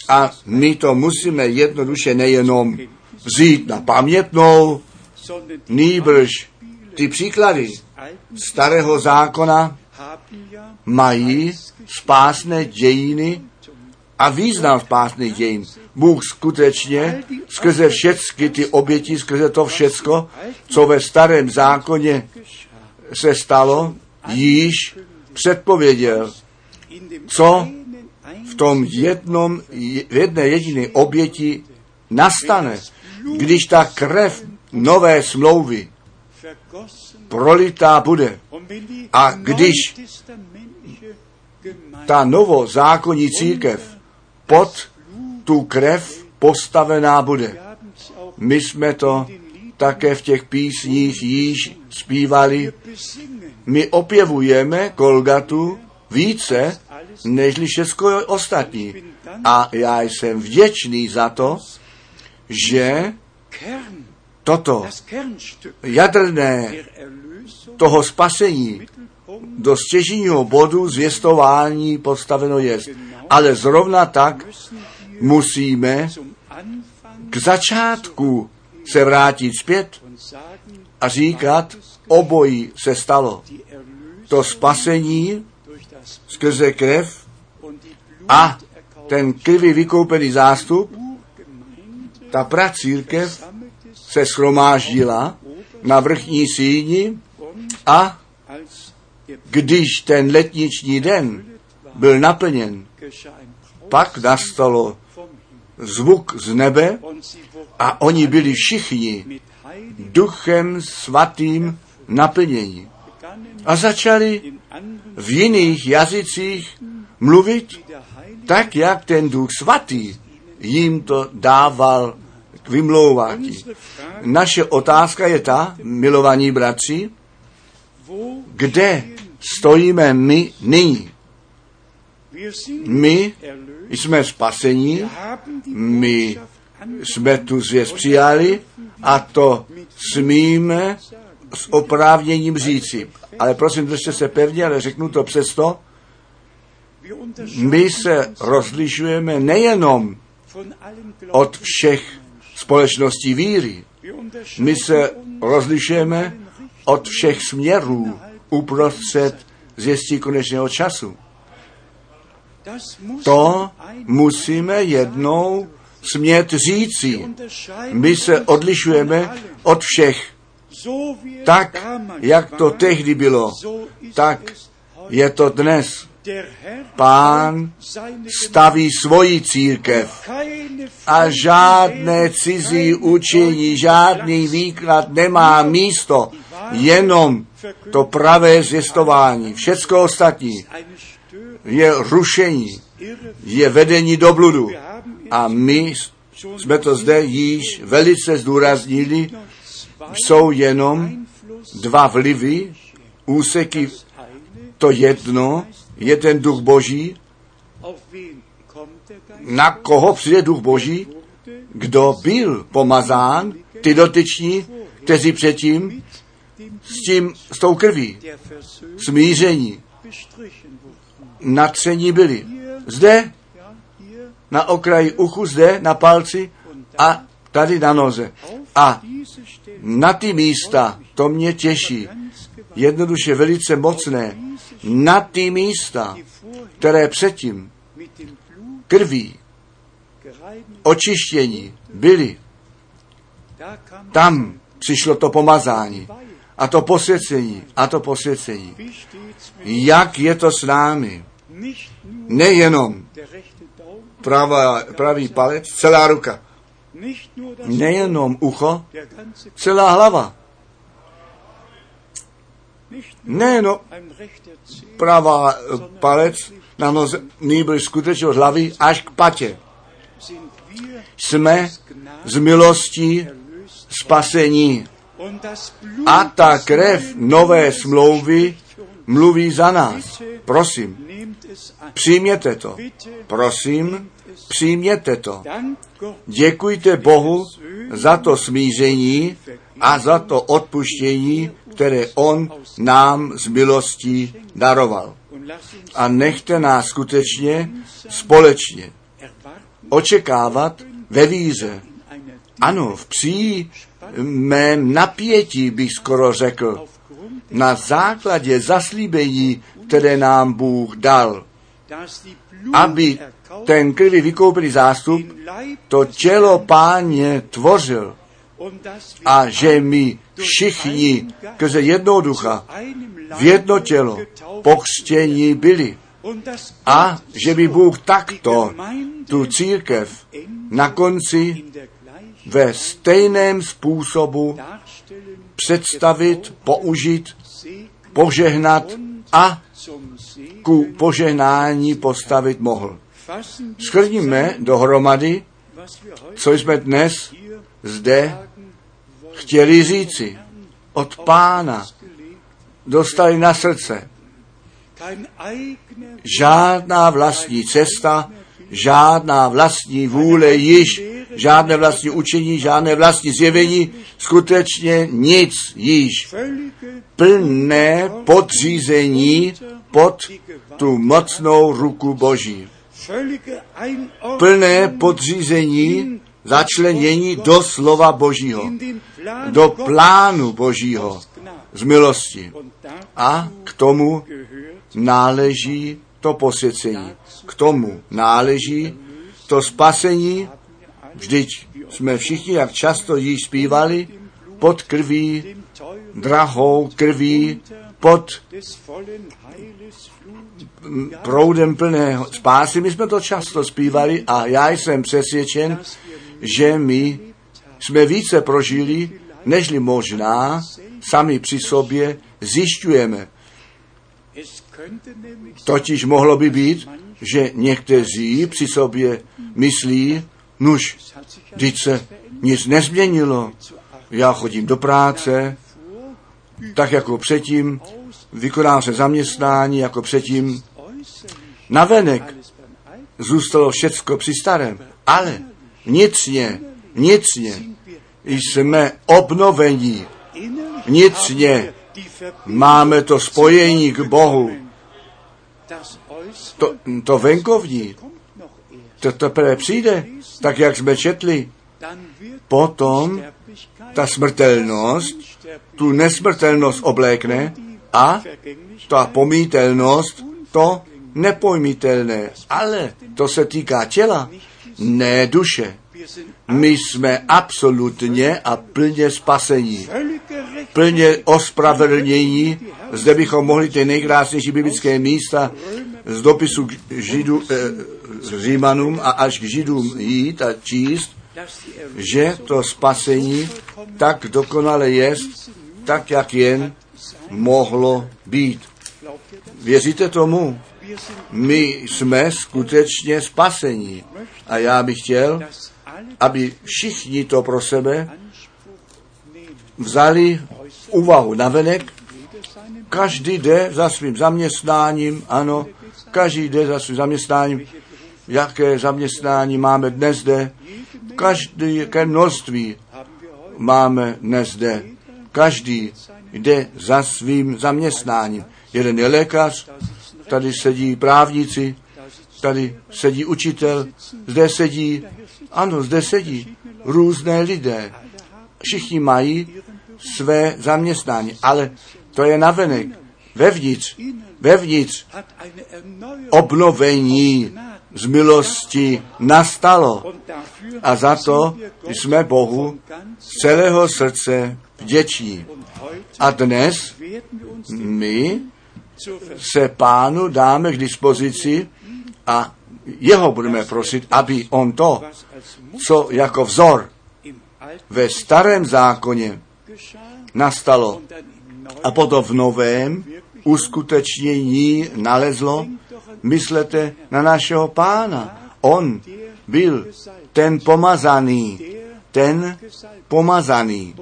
A my to musíme jednoduše nejenom vzít na pamětnou, nýbrž ty příklady starého zákona mají spásné dějiny a význam spásných dějin. Bůh skutečně skrze všechny ty oběti, skrze to všecko, co ve starém zákoně se stalo, již předpověděl, co v tom jednom, v jedné jediné oběti nastane, když ta krev nové smlouvy prolitá bude. A když ta novozákonní církev pod tu krev postavená bude. My jsme to také v těch písních již zpívali. My opěvujeme Kolgatu více, nežli všechno ostatní. A já jsem vděčný za to, že toto jadrné toho spasení do stěžního bodu zvěstování postaveno je. Ale zrovna tak musíme k začátku se vrátit zpět a říkat, obojí se stalo. To spasení skrze krev a ten krivý vykoupený zástup, ta pracírkev se schromáždila na vrchní síni a když ten letniční den byl naplněn, pak nastalo zvuk z nebe a oni byli všichni duchem svatým naplnění. A začali v jiných jazycích mluvit tak, jak ten duch svatý jim to dával k vymlouvání. Naše otázka je ta, milovaní bratři, kde stojíme my nyní. My jsme spasení, my jsme tu zvěst přijali a to smíme s oprávněním říci. Ale prosím, držte se pevně, ale řeknu to přesto. My se rozlišujeme nejenom od všech společností víry. My se rozlišujeme od všech směrů uprostřed zjistí konečného času. To musíme jednou smět říci. My se odlišujeme od všech. Tak, jak to tehdy bylo, tak je to dnes. Pán staví svoji církev a žádné cizí učení, žádný výklad nemá místo, jenom to pravé zvěstování. Všecko ostatní je rušení, je vedení do bludu. A my jsme to zde již velice zdůraznili, jsou jenom dva vlivy, úseky, to jedno je ten duch boží, na koho přijde duch boží, kdo byl pomazán, ty dotyční, kteří předtím s tím, s tou krví, smíření, natření byli. Zde, na okraji uchu, zde, na palci a tady na noze. A na ty místa, to mě těší, jednoduše velice mocné, na ty místa, které předtím krví očištění byly, tam přišlo to pomazání a to posvěcení a to posvěcení. Jak je to s námi? Nejenom pravá, pravý palec, celá ruka. Nejenom ucho, celá hlava. Nejenom pravá palec na noze, nýbrž skutečně od hlavy až k patě. Jsme z milostí spasení. A ta krev nové smlouvy mluví za nás. Prosím, přijměte to. Prosím, přijměte to. Děkujte Bohu za to smíření a za to odpuštění, které On nám z milostí daroval. A nechte nás skutečně společně očekávat ve víře. Ano, v přímém napětí bych skoro řekl, na základě zaslíbení, které nám Bůh dal, aby ten krvi vykoupený zástup to tělo páně tvořil a že my všichni skrze jednoho ducha v jedno tělo pokřtění byli. A že by Bůh takto tu církev na konci ve stejném způsobu představit, použít, požehnat a ku požehnání postavit mohl. Schrníme dohromady, co jsme dnes zde chtěli říci od pána, dostali na srdce. Žádná vlastní cesta, žádná vlastní vůle již, žádné vlastní učení, žádné vlastní zjevení, skutečně nic již. Plné podřízení pod tu mocnou ruku Boží. Plné podřízení začlenění do slova Božího, do plánu Božího z milosti. A k tomu náleží to posvěcení. K tomu náleží to spasení. Vždyť jsme všichni, jak často již zpívali, pod krví, drahou krví, pod proudem plného spásy. My jsme to často zpívali a já jsem přesvědčen, že my jsme více prožili, nežli možná sami při sobě zjišťujeme. Totiž mohlo by být, že někteří při sobě myslí, nuž, teď se nic nezměnilo. Já chodím do práce, tak jako předtím, vykonám se zaměstnání jako předtím. Navenek zůstalo všecko při starém, ale vnitřně, vnitřně jsme obnovení. Vnitřně máme to spojení k Bohu. To, to venkovní, to teprve přijde, tak jak jsme četli. Potom ta smrtelnost tu nesmrtelnost oblékne a ta pomítelnost to nepojmitelné. Ale to se týká těla, ne duše. My jsme absolutně a plně spasení, plně ospravedlnění. Zde bychom mohli ty nejkrásnější biblické místa z dopisu k židu, eh, Římanům a až k Židům jít a číst, že to spasení tak dokonale je, tak jak jen mohlo být. Věříte tomu? My jsme skutečně spasení. A já bych chtěl, aby všichni to pro sebe vzali úvahu navenek. Každý jde za svým zaměstnáním, ano, každý jde za svým zaměstnáním, jaké zaměstnání máme dnes zde. Každý, jaké množství máme dnes zde. Každý jde za svým zaměstnáním. Jeden je lékař, tady sedí právníci, tady sedí učitel, zde sedí, ano, zde sedí různé lidé. Všichni mají své zaměstnání, ale to je navenek, vevnitř, vevnitř obnovení z milosti nastalo. A za to jsme Bohu z celého srdce vděční. A dnes my se pánu dáme k dispozici a jeho budeme prosit, aby on to, co jako vzor ve starém zákoně nastalo a potom v novém uskutečnění nalezlo, myslete na našeho pána. On byl ten pomazaný, ten pomazaný.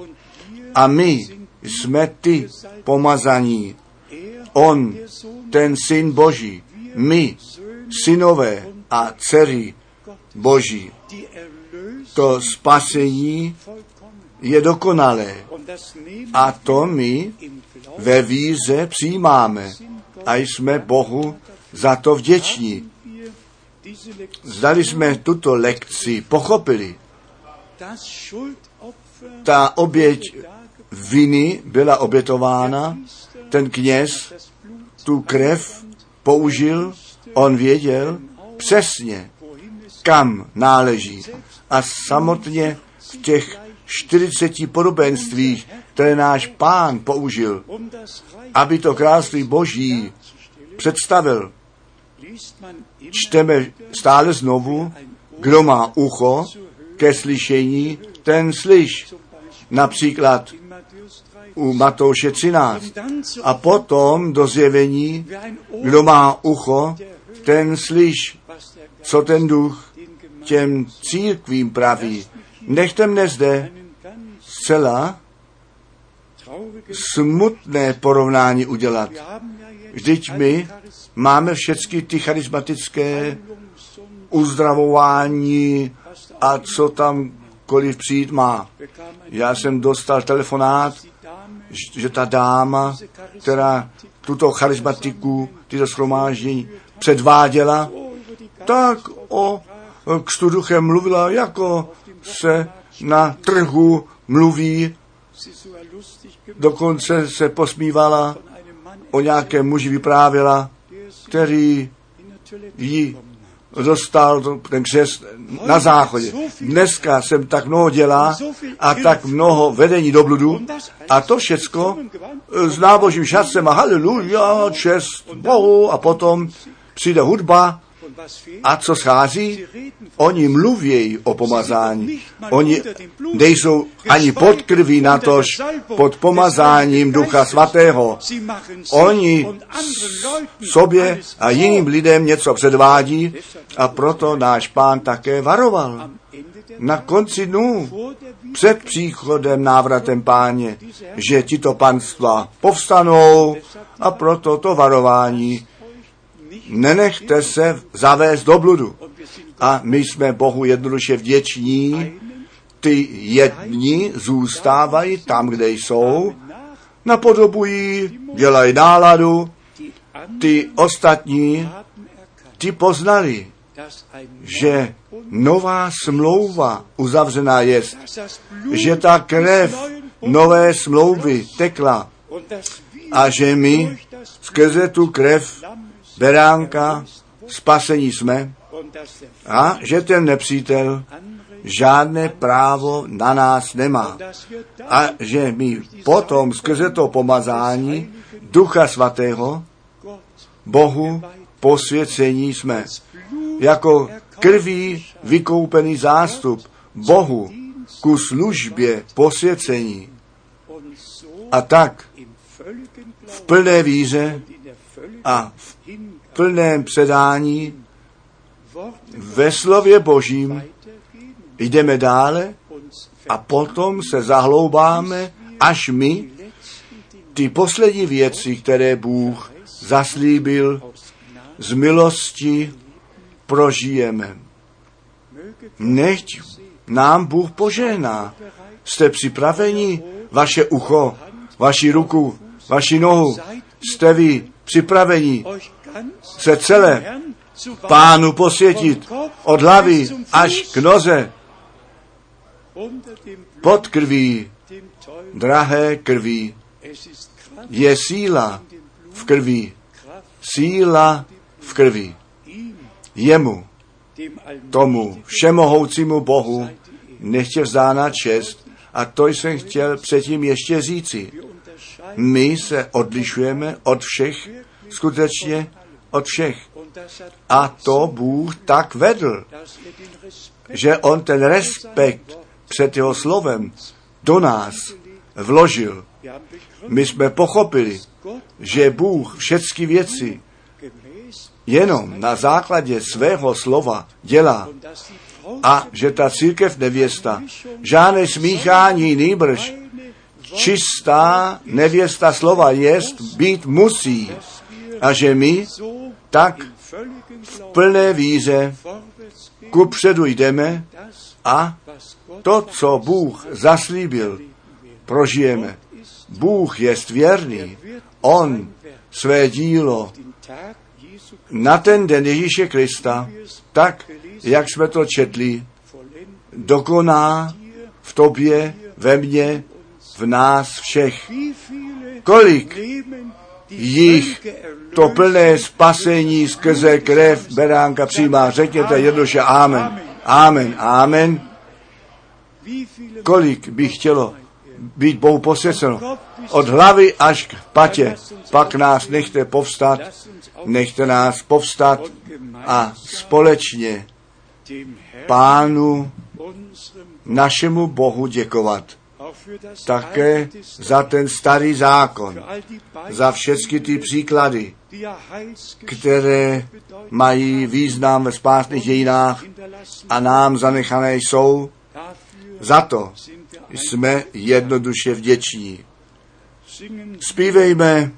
A my jsme ty pomazaní. On, ten syn Boží, my, synové a dcery Boží. To spasení je dokonalé. A to my ve víze přijímáme a jsme Bohu za to vděční. Zdali jsme tuto lekci pochopili. Ta oběť viny byla obětována, ten kněz tu krev použil, on věděl přesně, kam náleží. A samotně v těch 40 podobenstvích, které náš pán použil, aby to království boží představil. Čteme stále znovu, kdo má ucho ke slyšení, ten slyš. Například u Matouše 13. A potom do zjevení, kdo má ucho, ten slyš, co ten duch těm církvím praví. Nechte mne zde zcela smutné porovnání udělat. Vždyť my máme všechny ty charismatické uzdravování a co tam koliv přijít má. Já jsem dostal telefonát, že ta dáma, která tuto charismatiku, tyto schromáždění předváděla, tak o kstu duchem mluvila, jako se na trhu mluví, dokonce se posmívala, o nějakém muži vyprávěla, který jí dostal ten křest na záchodě. Dneska jsem tak mnoho dělá a tak mnoho vedení do bludu a to všecko s nábožím šacem a haleluja, čest Bohu a potom přijde hudba a co schází? Oni mluvějí o pomazání. Oni nejsou ani pod krví natož pod pomazáním Ducha Svatého. Oni sobě a jiným lidem něco předvádí a proto náš pán také varoval. Na konci dnů, před příchodem, návratem páně, že tito panstva povstanou a proto to varování nenechte se zavést do bludu. A my jsme Bohu jednoduše vděční, ty jedni zůstávají tam, kde jsou, napodobují, dělají náladu, ty ostatní, ty poznali, že nová smlouva uzavřená je, že ta krev nové smlouvy tekla a že my skrze tu krev beránka, spasení jsme a že ten nepřítel žádné právo na nás nemá. A že my potom skrze to pomazání Ducha Svatého Bohu posvěcení jsme. Jako krví vykoupený zástup Bohu ku službě posvěcení. A tak v plné víře a v plném předání ve slově Božím jdeme dále a potom se zahloubáme, až my ty poslední věci, které Bůh zaslíbil z milosti prožijeme. Nechť nám Bůh požehná. Jste připraveni? Vaše ucho, vaši ruku, vaši nohu. Jste vy připraveni se celé pánu posvětit od hlavy až k noze pod krví, drahé krví. Je síla v krví. Síla v krví. Jemu, tomu všemohoucímu Bohu, nechtě vzdána čest. A to jsem chtěl předtím ještě říci. My se odlišujeme od všech, skutečně od všech. A to Bůh tak vedl, že on ten respekt před jeho slovem do nás vložil. My jsme pochopili, že Bůh všechny věci jenom na základě svého slova dělá a že ta církev nevěsta žádné smíchání nýbrž čistá nevěsta slova jest, být musí a že my tak v plné víře ku předu jdeme a to, co Bůh zaslíbil, prožijeme. Bůh je věrný. On své dílo na ten den Ježíše Krista, tak, jak jsme to četli, dokoná v tobě, ve mně, v nás všech. Kolik jich to plné spasení skrze krev beránka přijímá. Řekněte jednoduše Amen. Amen. Amen. Kolik by chtělo být Bohu posvěceno. Od hlavy až k patě. Pak nás nechte povstat, nechte nás povstat a společně Pánu našemu Bohu děkovat. Také za ten starý zákon, za všechny ty příklady, které mají význam ve spásných dějinách a nám zanechané jsou. Za to jsme jednoduše vděční. Zpívejme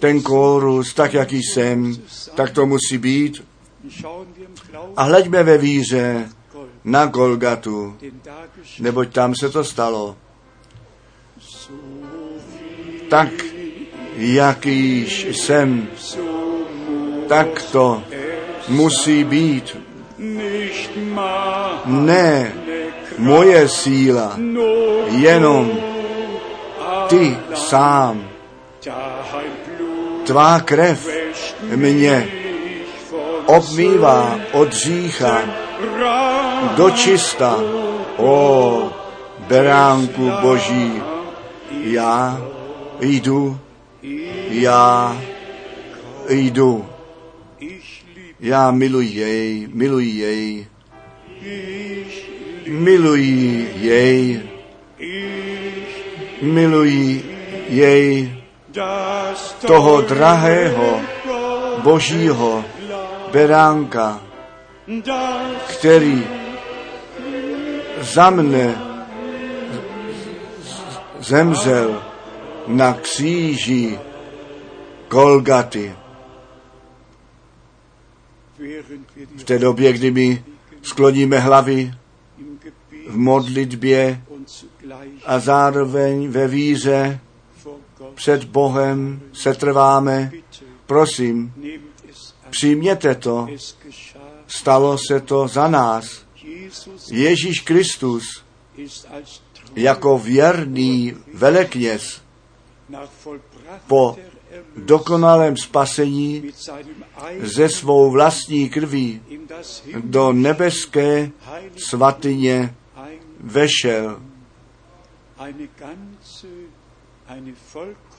ten kórus tak, jaký jsem, tak to musí být. A hleďme ve víře na Golgatu, neboť tam se to stalo. Tak, jakýž jsem, tak to musí být. Ne moje síla, jenom ty sám. Tvá krev mě obmývá od řícha do čista. O beránku boží, já jdu, já jdu. Já miluji jej, miluji jej, miluji jej, miluji jej, toho drahého božího beránka, který za mne zemřel na kříži Golgaty. V té době, kdy my skloníme hlavy v modlitbě a zároveň ve víře před Bohem se trváme. Prosím, přijměte to. Stalo se to za nás. Ježíš Kristus jako věrný velekněz po dokonalém spasení ze svou vlastní krví do nebeské svatyně vešel.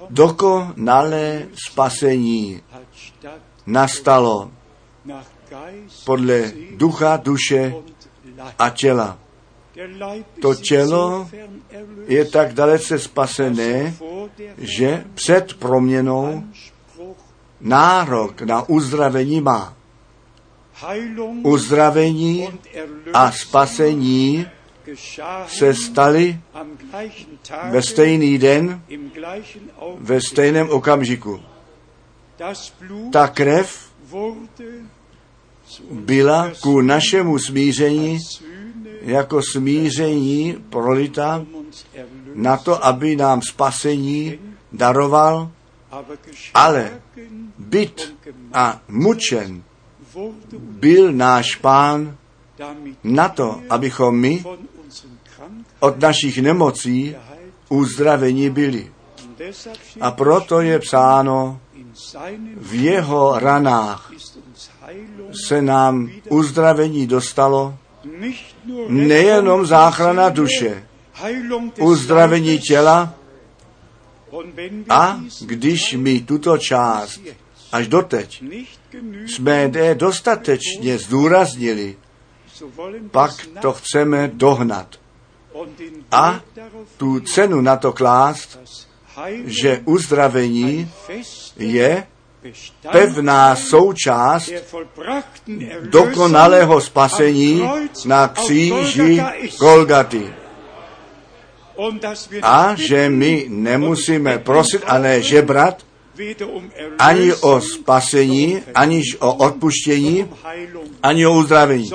Dokonalé spasení nastalo podle ducha, duše a těla. To tělo je tak dalece spasené, že před proměnou nárok na uzdravení má. Uzdravení a spasení se staly ve stejný den, ve stejném okamžiku. Ta krev byla ku našemu smíření jako smíření prolita na to, aby nám spasení daroval, ale byt a mučen byl náš pán na to, abychom my od našich nemocí uzdravení byli. A proto je psáno, v jeho ranách se nám uzdravení dostalo, nejenom záchrana duše, uzdravení těla, a když my tuto část až doteď jsme dostatečně zdůraznili, pak to chceme dohnat. A tu cenu na to klást, že uzdravení je pevná součást dokonalého spasení na kříži Golgaty. A že my nemusíme prosit a ne žebrat ani o spasení, aniž o odpuštění, ani o uzdravení.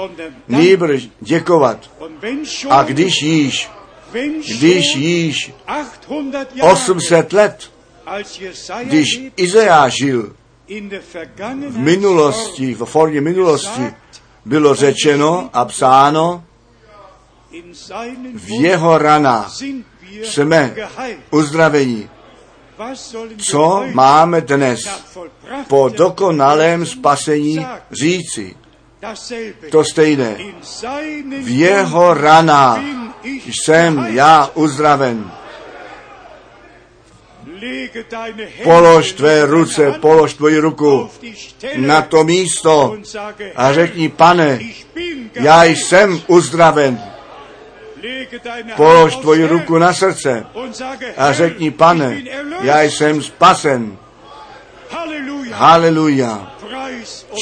Nýbrž děkovat. A když již, když již 800 let, když Izajáš žil v minulosti, v formě minulosti, bylo řečeno a psáno, v jeho ranách jsme uzdravení. Co máme dnes po dokonalém spasení říci? To stejné. V jeho ranách jsem já uzdraven. Polož tvé ruce, polož tvoji ruku na to místo a řekni, pane, já jsem uzdraven. Polož tvoji ruku na srdce a řekni, pane, já jsem spasen. Haleluja.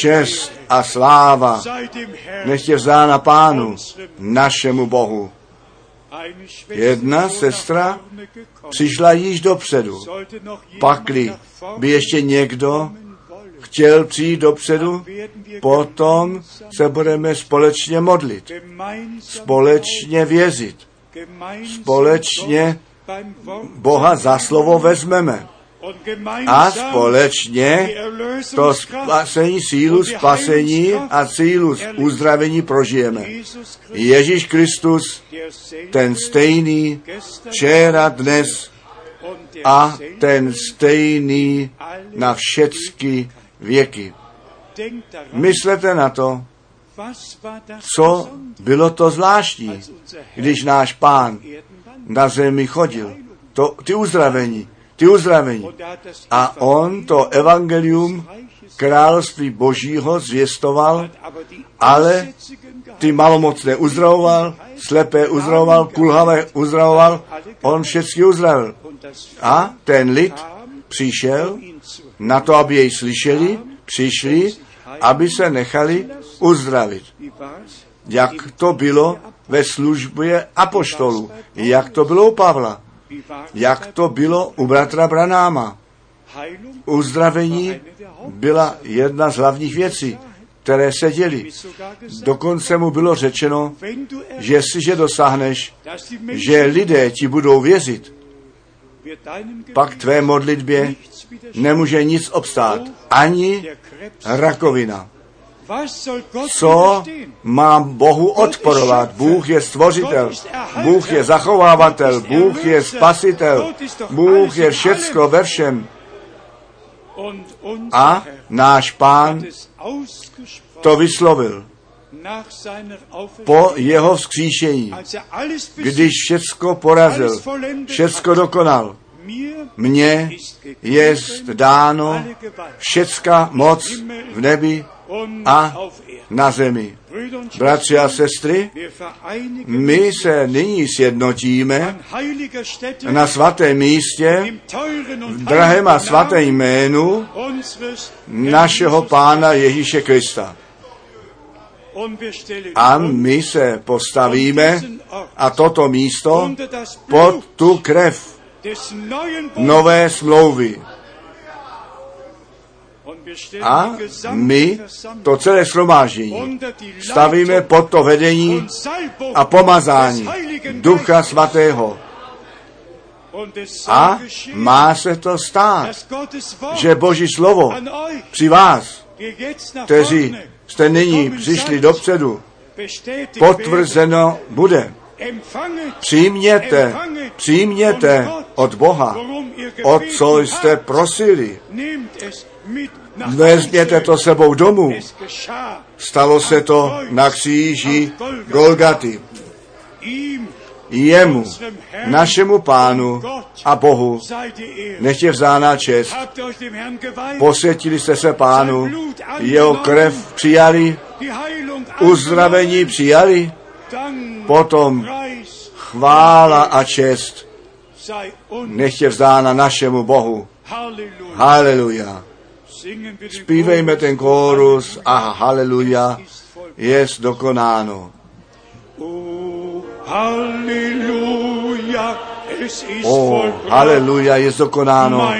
Čest a sláva nech je vzána pánu, našemu Bohu. Jedna sestra přišla již dopředu. Pakli by ještě někdo chtěl přijít dopředu, potom se budeme společně modlit, společně vězit, společně Boha za slovo vezmeme a společně to spasení, sílu spasení a sílu uzdravení prožijeme. Ježíš Kristus, ten stejný, včera, dnes a ten stejný na všechny věky. Myslete na to, co bylo to zvláštní, když náš pán na zemi chodil. To, ty uzdravení, ty uzdravení. A on to evangelium království božího zvěstoval, ale ty malomocné uzdravoval, slepé uzdravoval, kulhavé uzdravoval, on všechny uzdravil. A ten lid přišel na to, aby jej slyšeli, přišli, aby se nechali uzdravit. Jak to bylo ve službě apoštolu, jak to bylo u Pavla, jak to bylo u bratra Branáma. Uzdravení byla jedna z hlavních věcí, které se děli. Dokonce mu bylo řečeno, že jestliže dosáhneš, že lidé ti budou věřit, pak tvé modlitbě nemůže nic obstát, ani rakovina. Co mám Bohu odporovat? Bůh je stvořitel, Bůh je zachovávatel, Bůh je spasitel, Bůh je všecko ve všem. A náš pán to vyslovil po jeho vzkříšení, když všecko porazil, všecko dokonal. Mně je dáno všecka moc v nebi a na zemi. Bratři a sestry, my se nyní sjednotíme na svatém místě, v drahém a svatém jménu našeho Pána Ježíše Krista. A my se postavíme a toto místo pod tu krev nové smlouvy. A my to celé shromáždění stavíme pod to vedení a pomazání Ducha Svatého. A má se to stát, že Boží slovo při vás, kteří jste nyní přišli dopředu, potvrzeno bude. Přijměte, přijměte od Boha, o co jste prosili. Vezměte to sebou domů. Stalo se to na kříži Golgaty. Jemu, našemu pánu a Bohu, nech je vzána čest. Posvětili jste se pánu, jeho krev přijali, uzdravení přijali, potom chvála a čest nech je vzána našemu Bohu. Haleluja. Zpívejme ten kórus a haleluja, je dokonáno. O, haleluja, je dokonáno.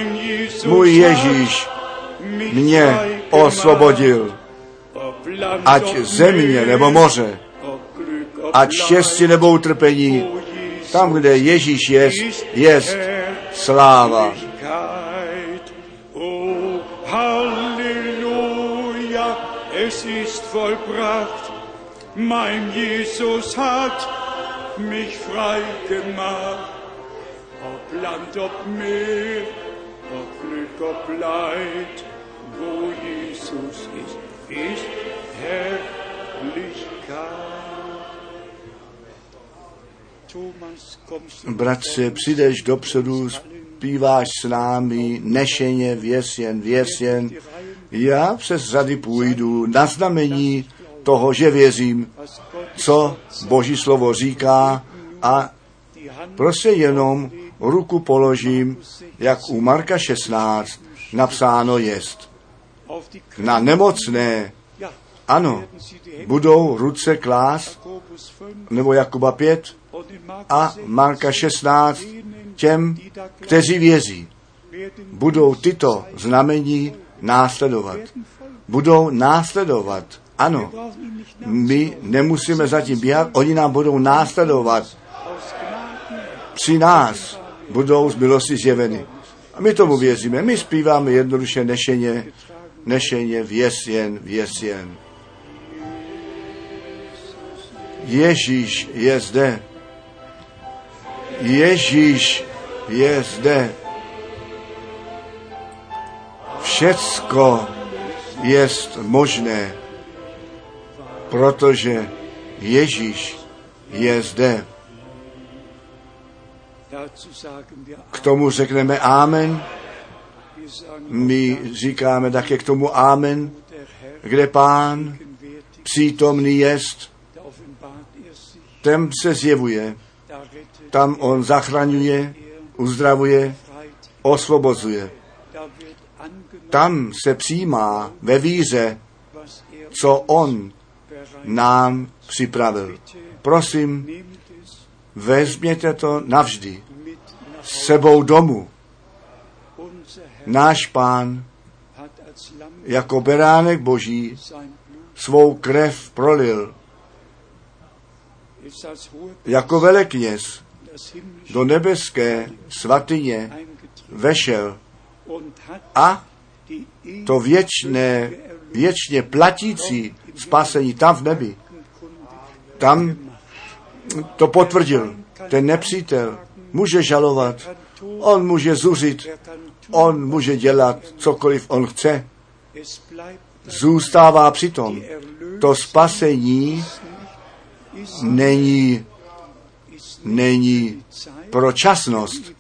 Můj Ježíš mě osvobodil. Ať země nebo moře, ať štěstí nebo utrpení, tam, kde Ježíš je, je sláva. Vollbracht. Mein Jesus hat mich frei gemacht. Ob Land, ob Meer, ob Glück, ob Leid, wo Jesus ist, ist Herrlichkeit. Bratře, přijdeš dopředu, zpíváš s námi, nešeně, věsjen, věsjen. Já přes řady půjdu na znamení toho, že věřím, co Boží slovo říká a prostě jenom ruku položím, jak u Marka 16 napsáno jest. Na nemocné, ano, budou ruce klás, nebo Jakuba 5, a Marka 16 těm, kteří věří. Budou tyto znamení následovat. Budou následovat. Ano, my nemusíme zatím běhat, oni nám budou následovat. Při nás budou z milosti zjeveny. A my tomu věříme. My zpíváme jednoduše nešeně, nešeně, věsjen, věsjen. Ježíš je zde. Ježíš je zde. Všecko je možné, protože Ježíš je zde. K tomu řekneme Amen. My říkáme také k tomu Amen, kde Pán přítomný jest, ten se zjevuje tam on zachraňuje, uzdravuje, osvobozuje. Tam se přijímá ve víře, co on nám připravil. Prosím, vezměte to navždy sebou domů. Náš pán jako beránek boží svou krev prolil. Jako velekněz do nebeské svatyně vešel a to věčné, věčně platící spasení tam v nebi, tam to potvrdil. Ten nepřítel může žalovat, on může zuřit, on může dělat cokoliv on chce. Zůstává přitom. To spasení není není pro časnost,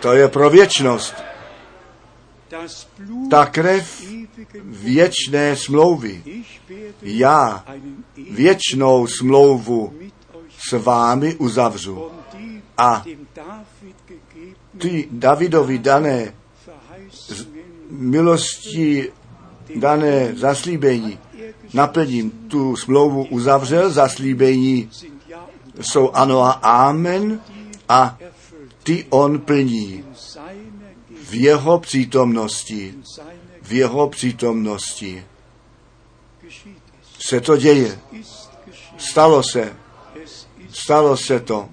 to je pro věčnost. Ta krev věčné smlouvy. Já věčnou smlouvu s vámi uzavřu. A ty Davidovi dané milosti dané zaslíbení naplním. Tu smlouvu uzavřel, zaslíbení jsou ano a amen a ty on plní v jeho přítomnosti, v jeho přítomnosti. Se to děje. Stalo se. Stalo se to.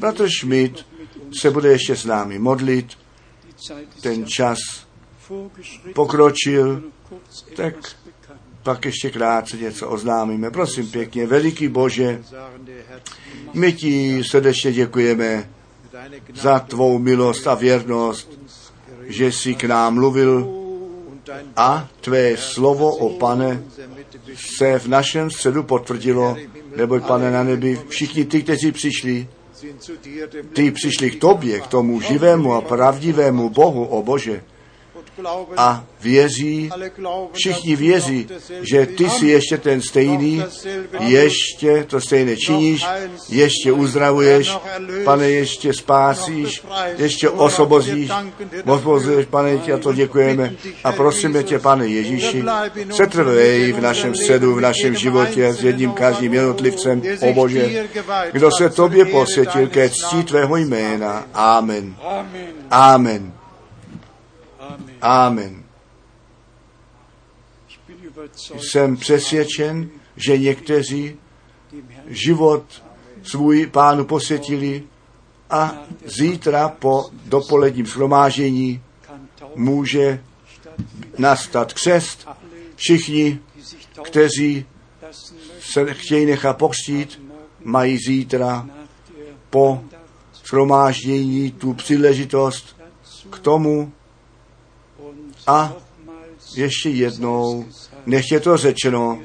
Bratr Schmidt se bude ještě s námi modlit. Ten čas pokročil. Tak. Pak ještě krátce něco oznámíme. Prosím pěkně, veliký Bože, my ti srdečně děkujeme za tvou milost a věrnost, že jsi k nám mluvil a tvé slovo o pane se v našem středu potvrdilo, neboť pane na nebi, všichni ty, kteří přišli, ty přišli k tobě, k tomu živému a pravdivému Bohu, o Bože, a věří, všichni věří, že ty jsi ještě ten stejný, ještě to stejné činíš, ještě uzdravuješ, pane, ještě spásíš, ještě osvobozíš, osvobozuješ, pane, ti a to děkujeme. a prosíme tě, pane Ježíši, setrvej v našem středu, v našem životě s jedním každým jednotlivcem, o Bože, kdo se tobě posvětil ke ctí tvého jména. Amen. Amen. Amen. Jsem přesvědčen, že někteří život svůj pánu posvětili a zítra po dopoledním Taufe může nastat křest. Všichni, kteří se chtějí nechat pokřtít, mají zítra po shromáždění tu příležitost k tomu a ještě jednou, nech je to řečeno,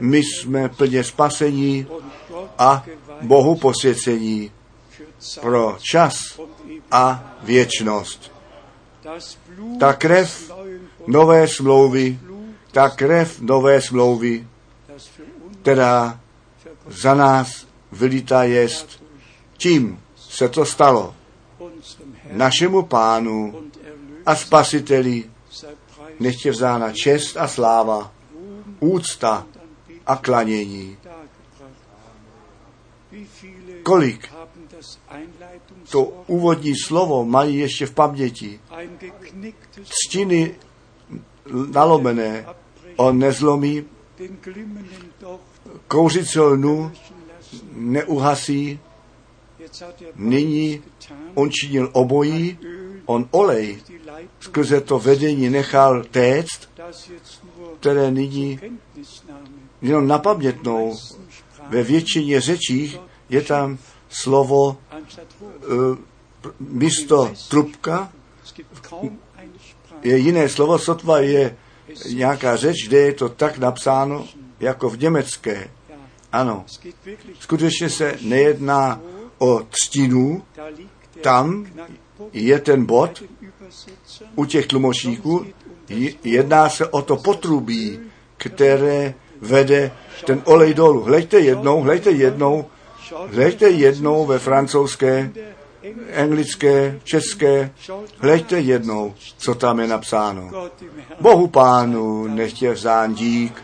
my jsme plně spasení a Bohu posvěcení pro čas a věčnost. Ta krev Nové smlouvy, ta krev nové smlouvy, která za nás vylítá jest, tím se to stalo našemu pánu a spasiteli, nech je vzána čest a sláva, úcta a klanění. Kolik to úvodní slovo mají ještě v paměti. Ctiny nalomené on nezlomí, den glimmenden Docht kouřice lnu neuhasí, nyní on činil obojí, on olej skrze to vedení nechal téct, které nyní jenom na pamětnou. meisten Sprachen Ve většině řečích je tam slovo uh, místo trubka, je jiné slovo, sotva je nějaká řeč, kde je to tak napsáno jako v německé. Ano, skutečně se nejedná o třtinu, Tam je ten bod. U těch tlumočníků, je- jedná se o to potrubí, které vede ten olej dolů. Hleďte jednou, hleďte jednou, hleďte jednou ve francouzské, anglické, české, hleďte jednou, co tam je napsáno. Bohu pánu nechtě vzán dík.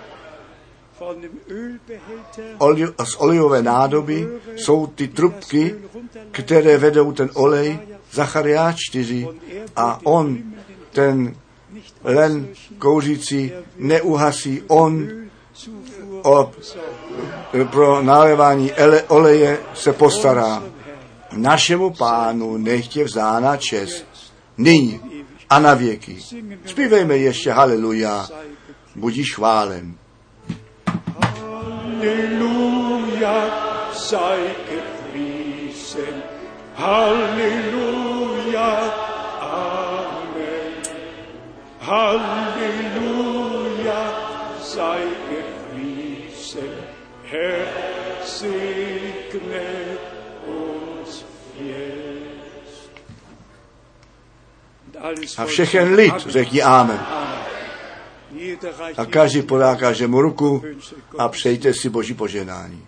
Z olejové nádoby jsou ty trubky, které vedou ten olej, Zachariáš 4, a on ten len kouřící neuhasí, on Ölzufuhr o, sorgt. pro nalévání ele, oleje se postará. Našemu pánu nechtě vzána čest. Nyní a na věky. Zpívejme ještě haleluja, budíš chválen. Halleluja, sei. Halleluja, Amen. Halleluja, sei gepriesen. Herr, segne uns jetzt. A všechen lid Amen. řekni Amen. A každý podá každému ruku a přejte si Boží poženání.